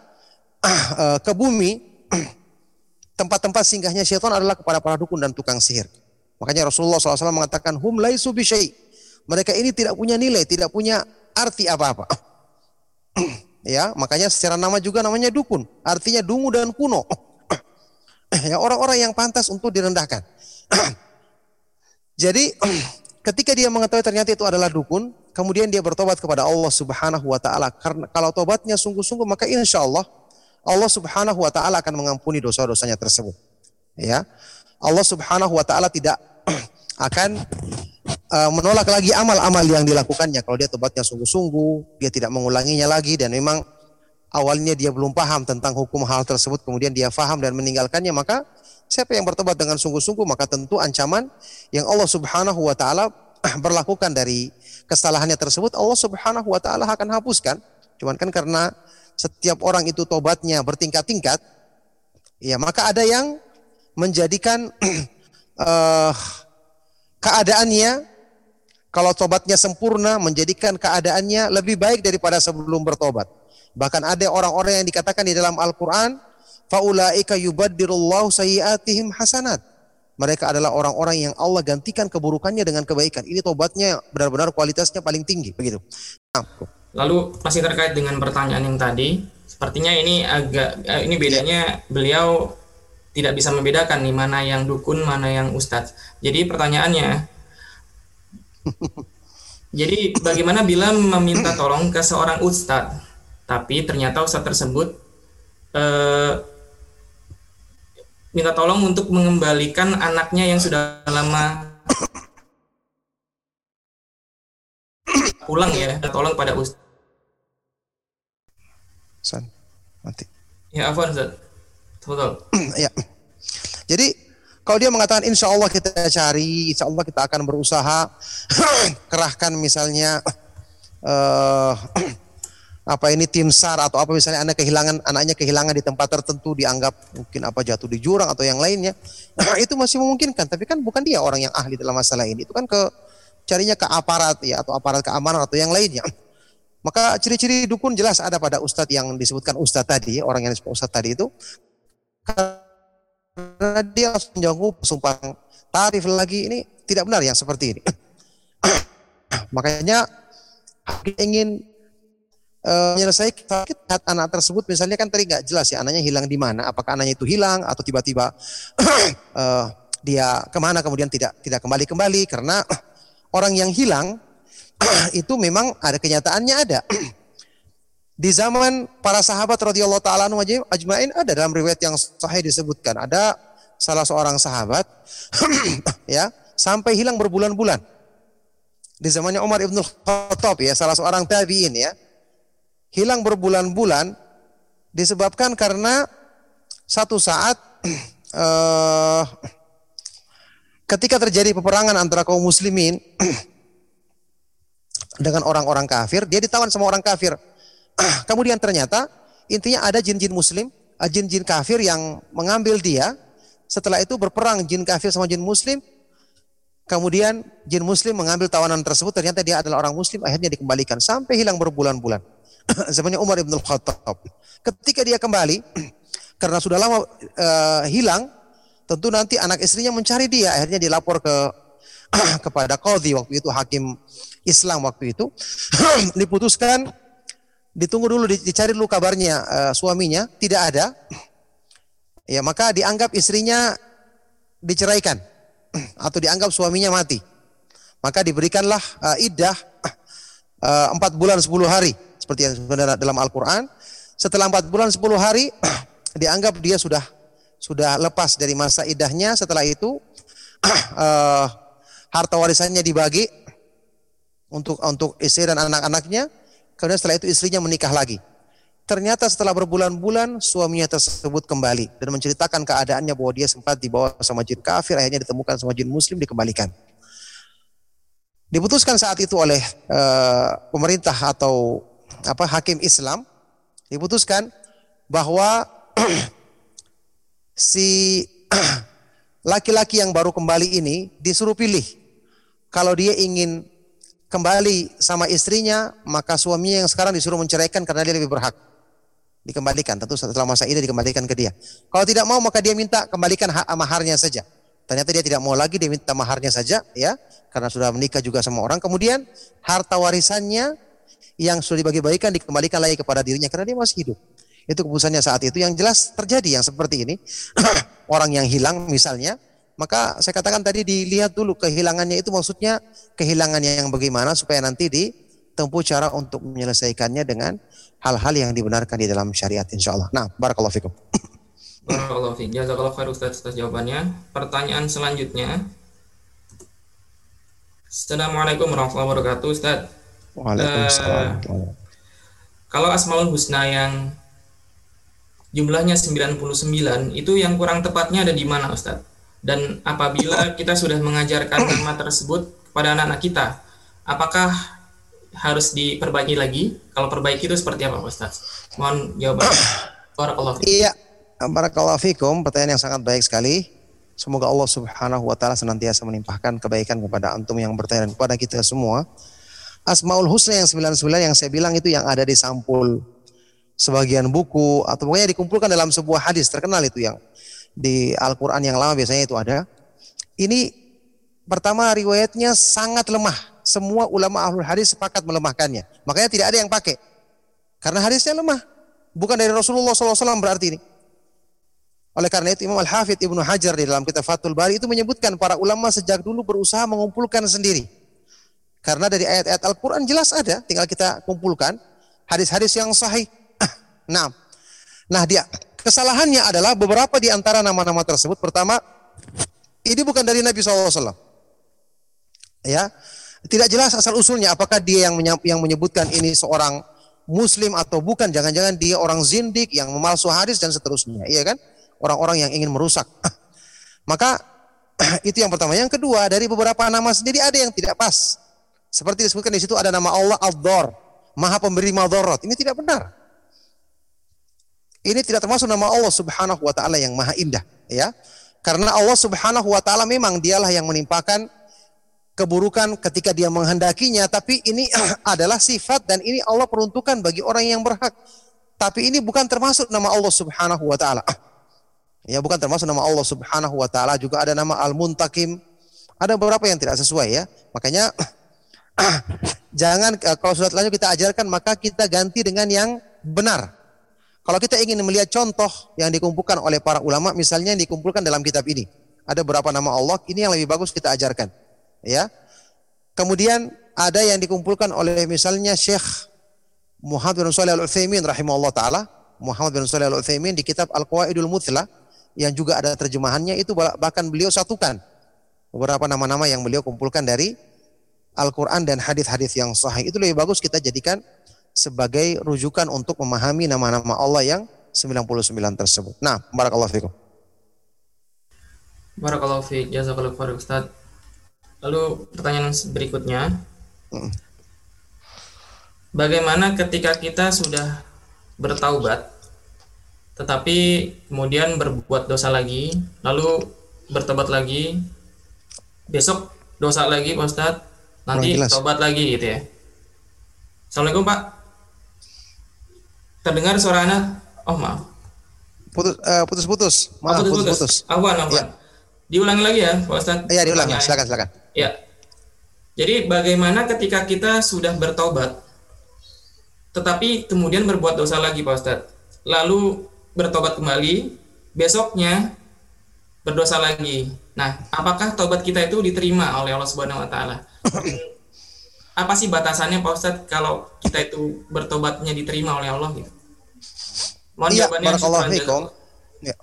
C: uh, (clears throat) ke bumi (clears throat) tempat-tempat singgahnya syaitan adalah kepada para dukun dan tukang sihir makanya Rasulullah SAW mengatakan hum laisu mereka ini tidak punya nilai tidak punya arti apa-apa Ya, makanya secara nama juga namanya dukun. Artinya dungu dan kuno. ya, orang-orang yang pantas untuk direndahkan. Jadi (clears throat) ketika dia mengetahui ternyata itu adalah dukun, kemudian dia bertobat kepada Allah Subhanahu wa taala. Karena kalau tobatnya sungguh-sungguh maka insya Allah Allah Subhanahu wa taala akan mengampuni dosa-dosanya tersebut. Ya. Allah Subhanahu wa taala tidak (clears throat) akan uh, menolak lagi amal-amal yang dilakukannya. Kalau dia tobatnya sungguh-sungguh, dia tidak mengulanginya lagi dan memang awalnya dia belum paham tentang hukum hal tersebut, kemudian dia faham dan meninggalkannya, maka siapa yang bertobat dengan sungguh-sungguh, maka tentu ancaman yang Allah Subhanahu wa taala (clears throat) berlakukan dari kesalahannya tersebut, Allah Subhanahu wa taala akan hapuskan. Cuman kan karena setiap orang itu tobatnya bertingkat-tingkat, ya maka ada yang menjadikan uh, (clears throat) keadaannya kalau tobatnya sempurna menjadikan keadaannya lebih baik daripada sebelum bertobat. Bahkan ada orang-orang yang dikatakan di dalam Al-Quran, faulaika yubaddirullahu sayyiatihim hasanat. Mereka adalah orang-orang yang Allah gantikan keburukannya dengan kebaikan. Ini tobatnya benar-benar kualitasnya paling tinggi, begitu. Nah,
B: Lalu masih terkait dengan pertanyaan yang tadi, sepertinya ini agak eh, ini bedanya beliau tidak bisa membedakan nih mana yang dukun, mana yang ustadz. Jadi pertanyaannya, (laughs) jadi bagaimana bila meminta tolong ke seorang ustadz, tapi ternyata ustadz tersebut eh, minta tolong untuk mengembalikan anaknya yang sudah lama pulang ya, tolong pada ustadz.
C: San, mati.
B: Ya, Afwan Ustaz. Betul. (clears throat)
C: ya. Jadi kalau dia mengatakan insya Allah kita cari, insya Allah kita akan berusaha (clears throat) kerahkan misalnya uh, (clears throat) apa ini tim sar atau apa misalnya anak kehilangan anaknya kehilangan di tempat tertentu dianggap mungkin apa jatuh di jurang atau yang lainnya (clears throat) itu masih memungkinkan tapi kan bukan dia orang yang ahli dalam masalah ini itu kan ke carinya ke aparat ya atau aparat keamanan atau yang lainnya (clears throat) maka ciri-ciri dukun jelas ada pada ustadz yang disebutkan ustadz tadi, orang yang disebut ustadz tadi itu. Karena dia langsung menjawab sumpah tarif lagi ini tidak benar yang seperti ini. (clears throat) Makanya ingin menyelesaikan sakit anak tersebut misalnya kan tadi nggak jelas ya anaknya hilang di mana apakah anaknya itu hilang atau tiba-tiba uh, (coughs) dia ke mana kemudian tidak tidak kembali kembali karena (coughs) orang yang hilang (coughs) itu memang ada kenyataannya ada. Di zaman para sahabat radhiyallahu taala ajmain ada dalam riwayat yang sahih disebutkan ada salah seorang sahabat ya sampai hilang berbulan-bulan. Di zamannya Umar Ibn Khattab ya salah seorang tabi'in ya. Hilang berbulan-bulan disebabkan karena satu saat uh, (clears throat) ketika terjadi peperangan antara kaum muslimin (clears throat) dengan orang-orang kafir, dia ditawan sama orang kafir. (clears throat) Kemudian ternyata intinya ada jin-jin muslim, eh, jin-jin kafir yang mengambil dia. Setelah itu berperang jin kafir sama jin muslim. Kemudian jin muslim mengambil tawanan tersebut, ternyata dia adalah orang muslim, akhirnya dikembalikan sampai hilang berbulan-bulan. (clears throat) Zamannya Umar ibn Khattab. Ketika dia kembali, (clears throat) karena sudah lama uh, hilang, tentu nanti anak istrinya mencari dia, akhirnya dilapor ke (clears throat) kepada qadhi waktu itu hakim Islam waktu itu. Diputuskan ditunggu dulu dicari dulu kabarnya uh, suaminya. Tidak ada. Ya maka dianggap istrinya diceraikan. Atau dianggap suaminya mati. Maka diberikanlah uh, iddah empat uh, bulan sepuluh hari seperti yang sebenarnya dalam Al-Quran setelah empat bulan sepuluh hari (clears throat) dianggap dia sudah sudah lepas dari masa idahnya setelah itu uh, (clears throat) harta warisannya dibagi untuk untuk istri dan anak-anaknya. Kemudian setelah itu istrinya menikah lagi. Ternyata setelah berbulan-bulan suaminya tersebut kembali dan menceritakan keadaannya bahwa dia sempat dibawa sama jin kafir, akhirnya ditemukan sama jin muslim dikembalikan. Diputuskan saat itu oleh uh, pemerintah atau apa hakim Islam diputuskan bahwa (clears throat) si (clears throat) laki-laki yang baru kembali ini disuruh pilih kalau dia ingin kembali sama istrinya, maka suaminya yang sekarang disuruh menceraikan karena dia lebih berhak. Dikembalikan, tentu setelah masa idah dikembalikan ke dia. Kalau tidak mau maka dia minta kembalikan hak maharnya saja. Ternyata dia tidak mau lagi, dia minta maharnya saja, ya, karena sudah menikah juga sama orang. Kemudian harta warisannya yang sudah dibagi-bagikan dikembalikan lagi kepada dirinya karena dia masih hidup. Itu keputusannya saat itu. Yang jelas terjadi yang seperti ini. (clears throat) orang yang hilang misalnya, maka saya katakan tadi dilihat dulu kehilangannya itu maksudnya kehilangannya yang bagaimana supaya nanti ditempuh cara untuk menyelesaikannya dengan hal-hal yang dibenarkan di dalam syariat insya Allah. Nah, barakallahu fikum. (clears throat)
B: Barakallahu fikum. Jazakallahu khair Ustaz atas jawabannya. Pertanyaan selanjutnya. Assalamualaikum warahmatullahi wabarakatuh Ustaz.
C: Waalaikumsalam. Uh,
B: kalau Asmaul Husna yang jumlahnya 99 itu yang kurang tepatnya ada di mana Ustaz? Dan apabila kita sudah mengajarkan nama tersebut kepada anak-anak kita, apakah harus diperbaiki lagi? Kalau perbaiki itu seperti apa, Ustaz? Mohon jawaban. Barakallahu
C: fikum. Iya, barakallahu fikum. Pertanyaan yang sangat baik sekali. Semoga Allah Subhanahu wa taala senantiasa menimpahkan kebaikan kepada antum yang bertanya dan kepada kita semua. Asmaul Husna yang 99 yang saya bilang itu yang ada di sampul sebagian buku atau pokoknya dikumpulkan dalam sebuah hadis terkenal itu yang di Al-Qur'an yang lama biasanya itu ada. Ini pertama riwayatnya sangat lemah. Semua ulama ahlul hadis sepakat melemahkannya. Makanya tidak ada yang pakai. Karena hadisnya lemah. Bukan dari Rasulullah SAW berarti ini. Oleh karena itu Imam Al-Hafidh Ibnu Hajar di dalam kitab Fathul Bari itu menyebutkan para ulama sejak dulu berusaha mengumpulkan sendiri. Karena dari ayat-ayat Al-Quran jelas ada, tinggal kita kumpulkan hadis-hadis yang sahih. (clears throat) nah, nah dia kesalahannya adalah beberapa di antara nama-nama tersebut. Pertama, ini bukan dari Nabi SAW. Ya, tidak jelas asal usulnya apakah dia yang yang menyebutkan ini seorang muslim atau bukan jangan-jangan dia orang zindik yang memalsu hadis dan seterusnya iya kan orang-orang yang ingin merusak (clears throat) maka (clears throat) itu yang pertama yang kedua dari beberapa nama sendiri ada yang tidak pas seperti disebutkan di situ ada nama Allah Al-Dhar maha pemberi madharat ini tidak benar ini tidak termasuk nama Allah Subhanahu wa taala yang maha indah ya karena Allah Subhanahu wa taala memang dialah yang menimpakan keburukan ketika dia menghendakinya, tapi ini (clears throat) adalah sifat dan ini Allah peruntukan bagi orang yang berhak. Tapi ini bukan termasuk nama Allah Subhanahu wa taala. Ya, bukan termasuk nama Allah Subhanahu wa taala, juga ada nama Al-Muntakim. Ada beberapa yang tidak sesuai ya. Makanya (clears throat) (clears throat) jangan eh, kalau sudah lanjut kita ajarkan maka kita ganti dengan yang benar. Kalau kita ingin melihat contoh yang dikumpulkan oleh para ulama, misalnya yang dikumpulkan dalam kitab ini. Ada beberapa nama Allah, ini yang lebih bagus kita ajarkan ya. Kemudian ada yang dikumpulkan oleh misalnya Syekh Muhammad bin Shalih Al-Utsaimin rahimahullah taala, Muhammad bin Shalih Al-Utsaimin di kitab Al-Qawaidul Muthla yang juga ada terjemahannya itu bahkan beliau satukan beberapa nama-nama yang beliau kumpulkan dari Al-Qur'an dan hadis-hadis yang sahih. Itu lebih bagus kita jadikan sebagai rujukan untuk memahami nama-nama Allah yang 99 tersebut. Nah, barakallahu fikum.
B: Barakallahu fiik. Jazakallahu Ustaz. Lalu pertanyaan berikutnya, bagaimana ketika kita sudah bertaubat, tetapi kemudian berbuat dosa lagi, lalu bertobat lagi, besok dosa lagi Pak Ustadz, nanti tobat lagi gitu ya. Assalamualaikum Pak. Terdengar suara anak? Oh maaf.
C: Putus, uh, putus-putus. Maaf,
B: oh, putus-putus. Afwan, afwan. Ya. Diulangi lagi ya, Pak Ustadz.
C: Iya, diulangi. Silakan, silakan.
B: Ya. Jadi bagaimana ketika kita sudah bertobat, tetapi kemudian berbuat dosa lagi Pak Ustadz, lalu bertobat kembali, besoknya berdosa lagi. Nah, apakah tobat kita itu diterima oleh Allah Subhanahu Wa Taala? (coughs) Apa sih batasannya Pak Ustadz kalau kita itu bertobatnya diterima oleh Allah gitu?
C: Mohon iya, barakallahu fikum. Ya.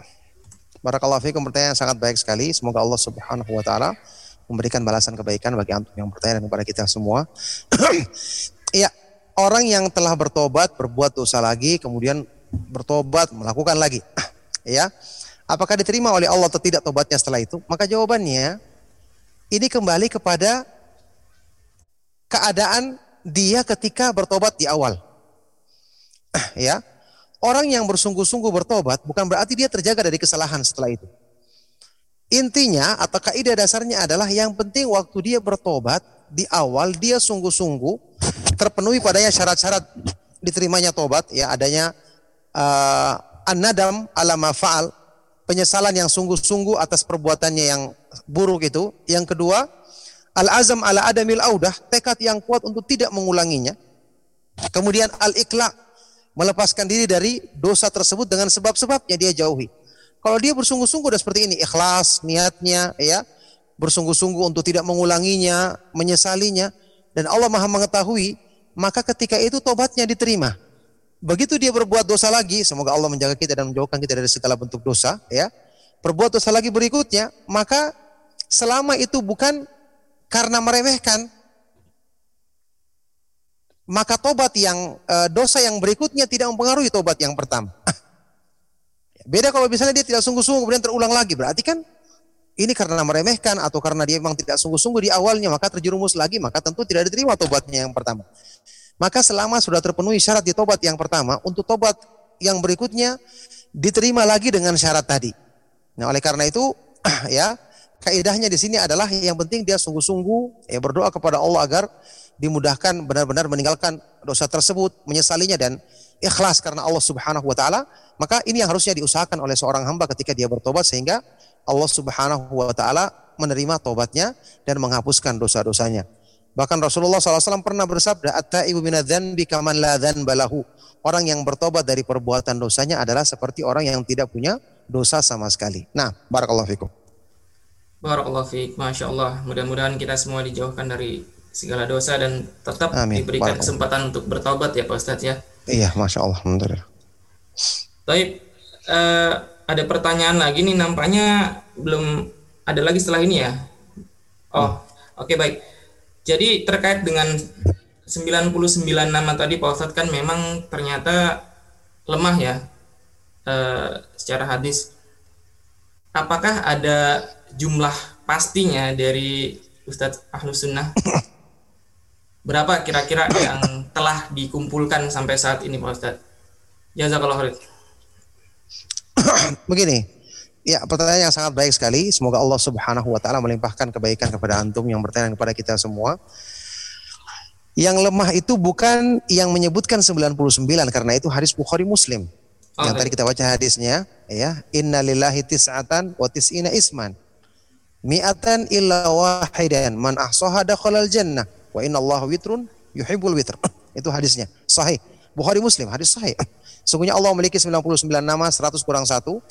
C: Barakallahu fikum pertanyaan yang sangat baik sekali. Semoga Allah Subhanahu wa taala memberikan balasan kebaikan bagi antum yang bertanya dan kepada kita semua. (coughs) Iya, orang yang telah bertobat, berbuat dosa lagi, kemudian bertobat, melakukan lagi. (coughs) ya, apakah diterima oleh Allah atau tidak tobatnya setelah itu? Maka jawabannya, ini kembali kepada keadaan dia ketika bertobat di awal. (clears throat) ya, orang yang bersungguh-sungguh bertobat bukan berarti dia terjaga dari kesalahan setelah itu. Intinya atau kaidah dasarnya adalah yang penting waktu dia bertobat di awal dia sungguh-sungguh terpenuhi padanya syarat-syarat diterimanya tobat ya adanya uh, an-nadam ala mafa'al penyesalan yang sungguh-sungguh atas perbuatannya yang buruk itu. Yang kedua, al-azam ala adamil audah, tekad yang kuat untuk tidak mengulanginya. Kemudian al-iqla melepaskan diri dari dosa tersebut dengan sebab-sebabnya dia jauhi. Kalau dia bersungguh-sungguh dan seperti ini, ikhlas niatnya ya, bersungguh-sungguh untuk tidak mengulanginya, menyesalinya dan Allah Maha mengetahui, maka ketika itu tobatnya diterima. Begitu dia berbuat dosa lagi, semoga Allah menjaga kita dan menjauhkan kita dari segala bentuk dosa, ya. Berbuat dosa lagi berikutnya, maka selama itu bukan karena meremehkan, maka tobat yang eh, dosa yang berikutnya tidak mempengaruhi tobat yang pertama. (laughs) Beda kalau misalnya dia tidak sungguh-sungguh kemudian terulang lagi, berarti kan ini karena meremehkan atau karena dia memang tidak sungguh-sungguh di awalnya maka terjerumus lagi maka tentu tidak diterima tobatnya yang pertama. Maka selama sudah terpenuhi syarat di tobat yang pertama, untuk tobat yang berikutnya diterima lagi dengan syarat tadi. Nah, oleh karena itu (clears throat) ya, kaidahnya di sini adalah yang penting dia sungguh-sungguh ya berdoa kepada Allah agar dimudahkan benar-benar meninggalkan dosa tersebut, menyesalinya dan ikhlas karena Allah Subhanahu wa taala, maka ini yang harusnya diusahakan oleh seorang hamba ketika dia bertobat sehingga Allah Subhanahu wa taala menerima tobatnya dan menghapuskan dosa-dosanya. Bahkan Rasulullah SAW pernah bersabda, "At-taibu minadz-dzanbi kaman la dzanbalahu." Orang yang bertobat dari perbuatan dosanya adalah seperti orang yang tidak punya dosa sama sekali. Nah, barakallahu fikum.
B: Barakallahu fiik. Masya Allah. Mudah-mudahan kita semua dijauhkan dari segala dosa dan tetap
C: Amin.
B: diberikan kesempatan untuk bertobat ya Pak Ustadz ya.
C: Iya, masya Allah, alhamdulillah.
B: Baik, eh, ada pertanyaan lagi nih nampaknya belum ada lagi setelah ini ya. Oh, oke baik. Jadi terkait dengan 99 nama tadi Pak Ustadz kan memang ternyata lemah ya eh, secara hadis. Apakah ada jumlah pastinya dari Ustadz Ahlus Sunnah? Berapa kira-kira yang telah dikumpulkan sampai saat ini Pak Ustadz? Jazakallah khair.
C: Begini, ya pertanyaan yang sangat baik sekali. Semoga Allah Subhanahu wa taala melimpahkan kebaikan kepada antum yang bertanya kepada kita semua. Yang lemah itu bukan yang menyebutkan 99 karena itu hadis Bukhari Muslim. Yang
B: Oke.
C: tadi kita baca hadisnya, ya, inna lillahi tis'atan wa tis'ina isman. Mi'atan illa wahidan man ahsaha dakhalal jannah wa inna Allah witrun yuhibbul witr. (clears throat) itu hadisnya. Sahih. Bukhari Muslim, hadis sahih. (clears throat) Sungguhnya Allah memiliki 99 nama, 100 kurang satu.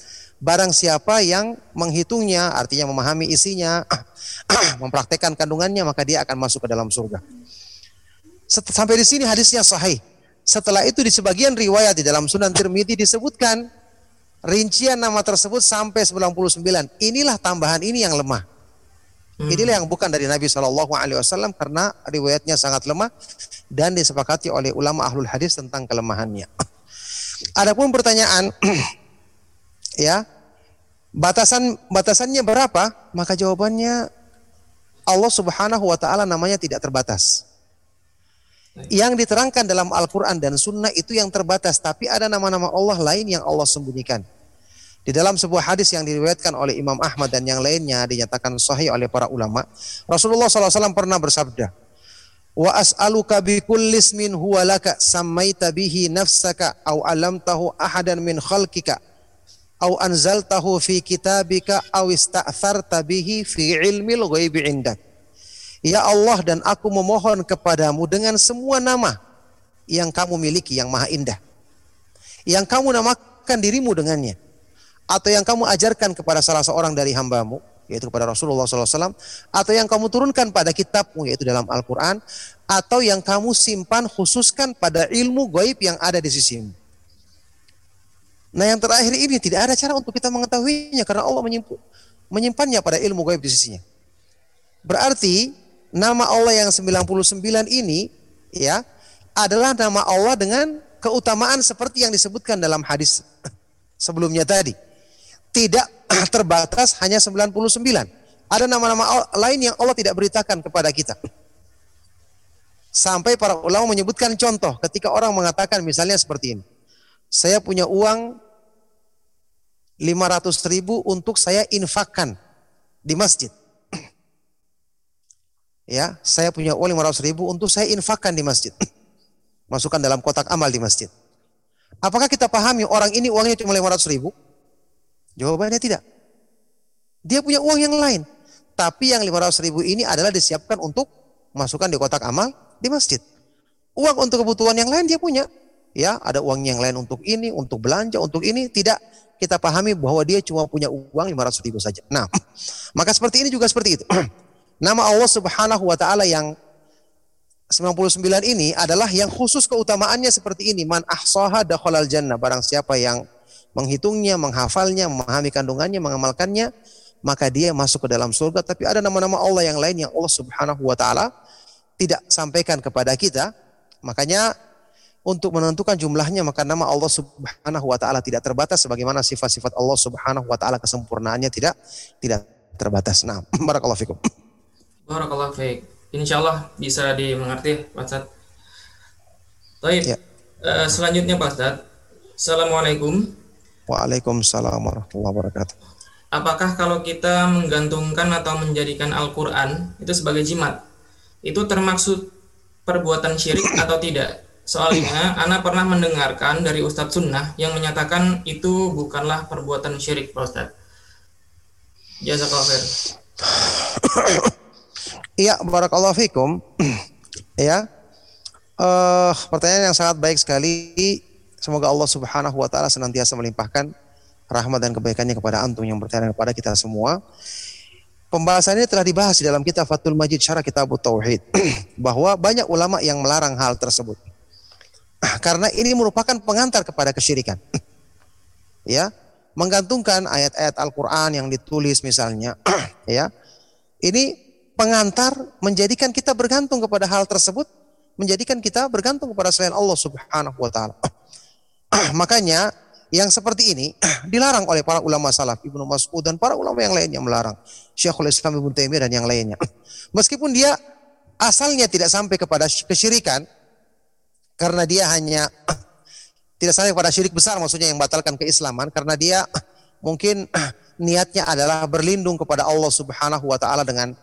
C: Barang siapa yang menghitungnya, artinya memahami isinya, (clears throat) mempraktekkan kandungannya, maka dia akan masuk ke dalam surga. Set- Sampai di sini hadisnya sahih. Setelah itu di sebagian riwayat di dalam Sunan Tirmidzi disebutkan rincian nama tersebut sampai 99. Inilah tambahan ini yang lemah. Inilah yang bukan dari Nabi Shallallahu Alaihi Wasallam karena riwayatnya sangat lemah dan disepakati oleh ulama ahlul hadis tentang kelemahannya. (clears throat) Adapun pertanyaan, (clears throat) ya batasan batasannya berapa? Maka jawabannya Allah Subhanahu Wa Taala namanya tidak terbatas. Yang diterangkan dalam Al-Quran dan Sunnah itu yang terbatas, tapi ada nama-nama Allah lain yang Allah sembunyikan. Di dalam sebuah hadis yang diriwayatkan oleh Imam Ahmad dan yang lainnya dinyatakan sahih oleh para ulama, Rasulullah SAW pernah bersabda, Wa as'aluka bi kulli ismin huwa laka sammaita bihi nafsaka au alamtahu ahadan min khalqika au anzaltahu fi kitabika au ista'tharta bihi fi ilmil ghaibi indak. Ya Allah dan aku memohon kepadamu dengan semua nama yang kamu miliki yang maha indah. Yang kamu namakan dirimu dengannya. Atau yang kamu ajarkan kepada salah seorang dari hambamu, yaitu kepada Rasulullah SAW. Atau yang kamu turunkan pada kitabmu, yaitu dalam Al-Quran. Atau yang kamu simpan khususkan pada ilmu gaib yang ada di sisimu. Nah yang terakhir ini tidak ada cara untuk kita mengetahuinya karena Allah menyimpannya pada ilmu gaib di sisinya. Berarti nama Allah yang 99 ini ya adalah nama Allah dengan keutamaan seperti yang disebutkan dalam hadis sebelumnya tadi. Tidak (clears throat) terbatas hanya 99. Ada nama-nama lain yang Allah tidak beritakan kepada kita. Sampai para ulama menyebutkan contoh ketika orang mengatakan misalnya seperti ini. Saya punya uang 500 ribu untuk saya infakkan di masjid. Ya, saya punya uang 500 ribu untuk saya infakkan di masjid. Masukkan dalam kotak amal di masjid. Apakah kita pahami orang ini uangnya cuma 500 ribu? Jawabannya tidak. Dia punya uang yang lain. Tapi yang 500 ribu ini adalah disiapkan untuk masukkan di kotak amal di masjid. Uang untuk kebutuhan yang lain dia punya. Ya, ada uang yang lain untuk ini, untuk belanja, untuk ini. Tidak kita pahami bahwa dia cuma punya uang 500 ribu saja. Nah, (clears throat) maka seperti ini juga seperti itu. (clears throat) Nama Allah Subhanahu wa taala yang 99 ini adalah yang khusus keutamaannya seperti ini. Man ahsaha dakhalal jannah. Barang siapa yang menghitungnya, menghafalnya, memahami kandungannya, mengamalkannya, maka dia masuk ke dalam surga. Tapi ada nama-nama Allah yang lain yang Allah Subhanahu wa taala tidak sampaikan kepada kita. Makanya untuk menentukan jumlahnya maka nama Allah Subhanahu wa taala tidak terbatas sebagaimana sifat-sifat Allah Subhanahu wa taala kesempurnaannya tidak tidak terbatas. Nah, (clears throat) barakallahu fikum.
B: Barakallah baik. Insya Allah bisa dimengerti Pak Ustadz. Baik.
C: Ya.
B: Eh, selanjutnya Pak Ustadz. Assalamualaikum.
C: Waalaikumsalam warahmatullahi wabarakatuh.
B: Apakah kalau kita menggantungkan atau menjadikan Al-Quran itu sebagai jimat, itu termaksud perbuatan syirik atau tidak? Soalnya, Ana pernah mendengarkan dari Ustadz Sunnah yang menyatakan itu bukanlah perbuatan syirik, Pak Ustadz. Jazakallah.
C: Iya, barakallahu fikum. (clears throat) ya. Eh, pertanyaan yang sangat baik sekali. Semoga Allah Subhanahu wa taala senantiasa melimpahkan rahmat dan kebaikannya kepada antum yang bertanya kepada kita semua. Pembahasan ini telah dibahas di dalam kitab Fathul Majid Syarah Kitab Tauhid (clears throat) bahwa banyak ulama yang melarang hal tersebut. (clears throat) Karena ini merupakan pengantar kepada kesyirikan. (clears throat) ya, menggantungkan ayat-ayat Al-Qur'an yang ditulis misalnya, (clears throat) ya. Ini pengantar menjadikan kita bergantung kepada hal tersebut, menjadikan kita bergantung kepada selain Allah Subhanahu wa taala. Makanya yang seperti ini dilarang oleh para ulama salaf, Ibnu Mas'ud dan para ulama yang lainnya melarang. Syekhul Islam Ibnu Taimiyah dan yang lainnya. Meskipun dia asalnya tidak sampai kepada kesyirikan, karena dia hanya (clears throat) tidak sampai pada syirik besar maksudnya yang batalkan keislaman karena dia (clears throat) mungkin (clears throat) niatnya adalah berlindung kepada Allah Subhanahu wa taala dengan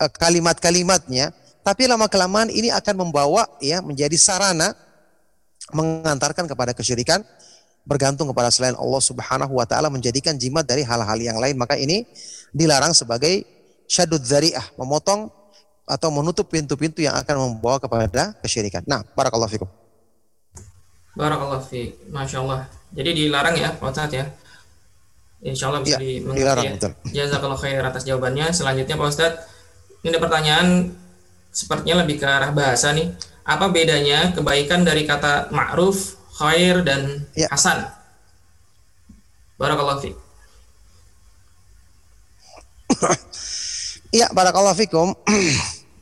C: eh, kalimat-kalimatnya. Tapi lama kelamaan ini akan membawa ya menjadi sarana mengantarkan kepada kesyirikan bergantung kepada selain Allah Subhanahu wa taala menjadikan jimat dari hal-hal yang lain. Maka ini dilarang sebagai syadud dzari'ah memotong atau menutup pintu-pintu yang akan membawa kepada kesyirikan. Nah, barakallahu fikum.
B: Barakallahu fiik. Masya Allah. Jadi dilarang ya, Pak Ustadz ya. Insya Allah bisa
C: Ya,
B: dimengerti
C: dilarang,
B: ya.
C: betul.
B: Jazakallah khair atas jawabannya. Selanjutnya Pak Ustadz, ini ada pertanyaan sepertinya lebih ke arah bahasa nih. Apa bedanya kebaikan dari kata ma'ruf, khair, dan
C: Ya.
B: hasan? Barakallahu fiik. (coughs)
C: Iya, barakallahu fikum.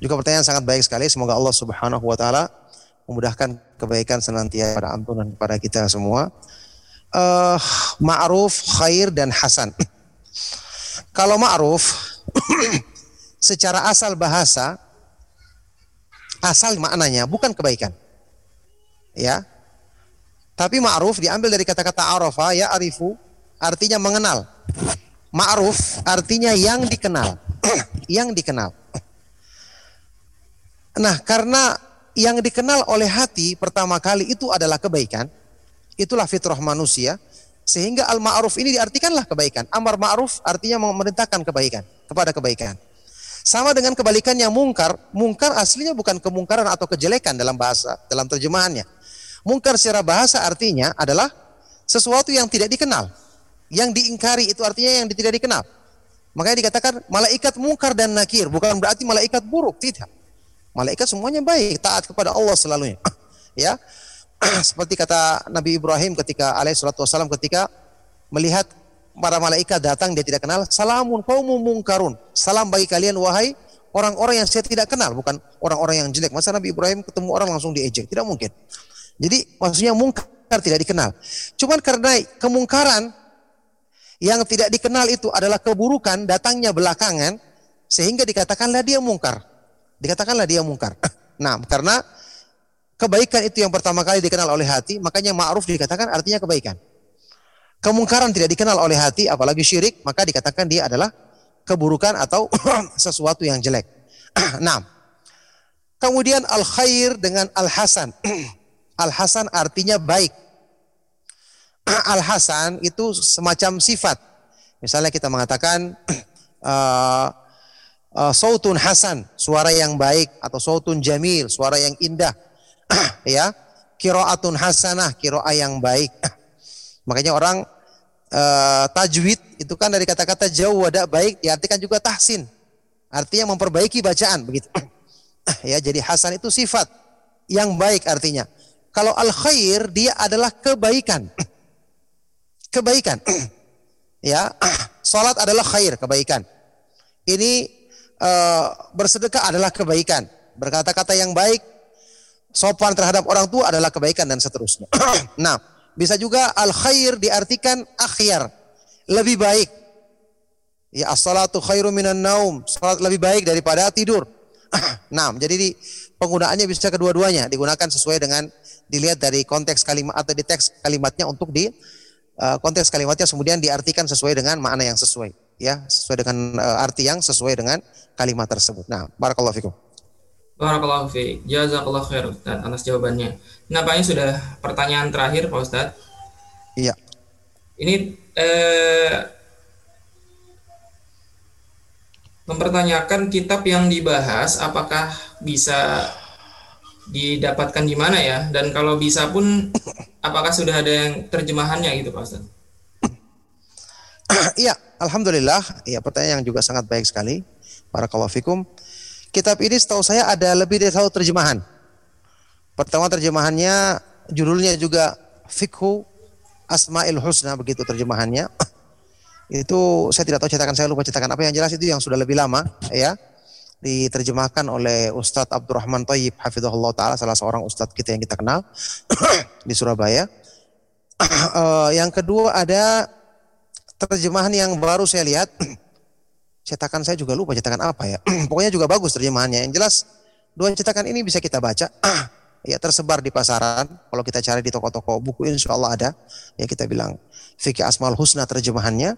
C: Juga pertanyaan sangat baik sekali. Semoga Allah Subhanahu wa taala memudahkan kebaikan senantiasa pada antum dan kepada kita semua. Eh, ma'ruf, khair dan hasan. (clears throat) Kalau ma'ruf (clears throat) secara asal bahasa asal maknanya bukan kebaikan. Ya. Tapi ma'ruf diambil dari kata-kata arafa ya arifu artinya mengenal. Ma'ruf artinya yang dikenal. (clears throat) yang dikenal. Nah, karena yang dikenal oleh hati pertama kali itu adalah kebaikan, itulah fitrah manusia, sehingga al-ma'ruf ini diartikanlah kebaikan. Amar ma'ruf artinya memerintahkan kebaikan, kepada kebaikan. Sama dengan kebalikannya mungkar, mungkar aslinya bukan kemungkaran atau kejelekan dalam bahasa, dalam terjemahannya. Mungkar secara bahasa artinya adalah sesuatu yang tidak dikenal. Yang diingkari itu artinya yang tidak dikenal. Makanya dikatakan malaikat mungkar dan nakir, bukan berarti malaikat buruk, tidak. Malaikat semuanya baik, taat kepada Allah selalunya. (clears throat) ya. (clears throat) Seperti kata Nabi Ibrahim ketika alaihi salatu wasallam ketika melihat para malaikat datang dia tidak kenal, salamun qaumun mungkarun. Salam bagi kalian wahai orang-orang yang saya tidak kenal, bukan orang-orang yang jelek. Masa Nabi Ibrahim ketemu orang langsung diejek? Tidak mungkin. Jadi maksudnya mungkar tidak dikenal. Cuman karena kemungkaran yang tidak dikenal itu adalah keburukan datangnya belakangan sehingga dikatakanlah dia mungkar. Dikatakanlah dia mungkar. (clears throat) Nah, karena kebaikan itu yang pertama kali dikenal oleh hati, makanya ma'ruf dikatakan artinya kebaikan. Kemungkaran tidak dikenal oleh hati, apalagi syirik, maka dikatakan dia adalah keburukan atau (clears throat) sesuatu yang jelek. (clears throat) nah, kemudian al khair dengan al hasan. al hasan artinya baik. al hasan itu semacam sifat. Misalnya kita mengatakan uh, uh, sautun hasan, suara yang baik atau sautun jamil, suara yang indah. (clears throat) ya, kiroatun hasanah, kiroa yang baik. (clears throat) Makanya orang uh, tajwid itu kan dari kata-kata jauh ada baik diartikan juga tahsin. Artinya memperbaiki bacaan begitu. (clears throat) ya, jadi hasan itu sifat yang baik artinya. Kalau al khair dia adalah kebaikan. kebaikan. ya, salat adalah khair, kebaikan. Ini uh, bersedekah adalah kebaikan. Berkata-kata yang baik, sopan terhadap orang tua adalah kebaikan dan seterusnya. (clears throat) nah, bisa juga al khair diartikan akhyar, lebih baik. Ya as-salatu khairu minan naum. Salat lebih baik daripada tidur. (clears throat) nah, jadi di, penggunaannya bisa kedua-duanya, digunakan sesuai dengan dilihat dari konteks kalimat atau di teks kalimatnya untuk di uh, konteks kalimatnya kemudian diartikan sesuai dengan makna yang sesuai, ya, sesuai dengan uh, arti yang sesuai dengan kalimat tersebut. Nah, barakallahu fikum.
B: Barakallahu fiik. Jazakallahu khair Ustaz atas jawabannya. Nampaknya sudah pertanyaan terakhir Pak Ustaz.
C: Iya.
B: Ini eh, mempertanyakan kitab yang dibahas apakah bisa didapatkan di mana ya dan kalau bisa pun apakah sudah ada yang terjemahannya gitu Pak Ustaz?
C: Iya, alhamdulillah. Iya, pertanyaan yang juga sangat baik sekali. Barakallahu fikum. Kitab ini setahu saya ada lebih dari satu terjemahan. Pertama terjemahannya judulnya juga Fikhu Asmaul Husna begitu terjemahannya. (clears throat) Itu saya tidak tahu cetakan saya lupa cetakan apa yang jelas itu yang sudah lebih lama ya diterjemahkan oleh Ustadz Abdurrahman Tayyib hafizahullah taala salah seorang ustadz kita yang kita kenal (clears throat) di Surabaya. uh, (clears throat) yang kedua ada terjemahan yang baru saya lihat (clears throat) cetakan saya juga lupa cetakan apa ya. (clears throat) Pokoknya juga bagus terjemahannya. Yang jelas dua cetakan ini bisa kita baca. (clears throat) ya tersebar di pasaran. Kalau kita cari di toko-toko buku insya Allah ada. Ya kita bilang Fikih Asmal Husna terjemahannya.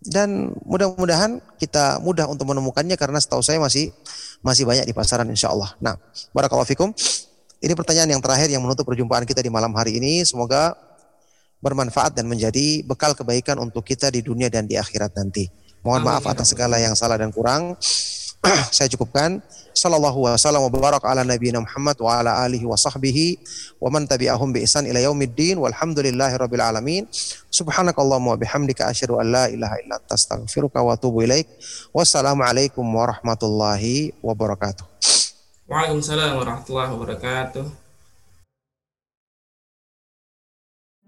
C: Dan mudah-mudahan kita mudah untuk menemukannya karena setahu saya masih masih banyak di pasaran insya Allah. Nah, barakallahu fikum. Ini pertanyaan yang terakhir yang menutup perjumpaan kita di malam hari ini. Semoga bermanfaat dan menjadi bekal kebaikan untuk kita di dunia dan di akhirat nanti. Mohon maaf atas segala yang salah dan kurang. (clears throat) saya cukupkan. Sallallahu wasallam wa barak ala nabiyina Muhammad wa ala alihi wa sahbihi wa man tabi'ahum bi ihsan ila yaumiddin walhamdulillahi rabbil alamin. Subhanakallahumma wa bihamdika asyhadu an la ilaha illa anta astaghfiruka wa atubu ilaik. Wassalamualaikum warahmatullahi wabarakatuh.
B: Waalaikumsalam warahmatullahi wabarakatuh.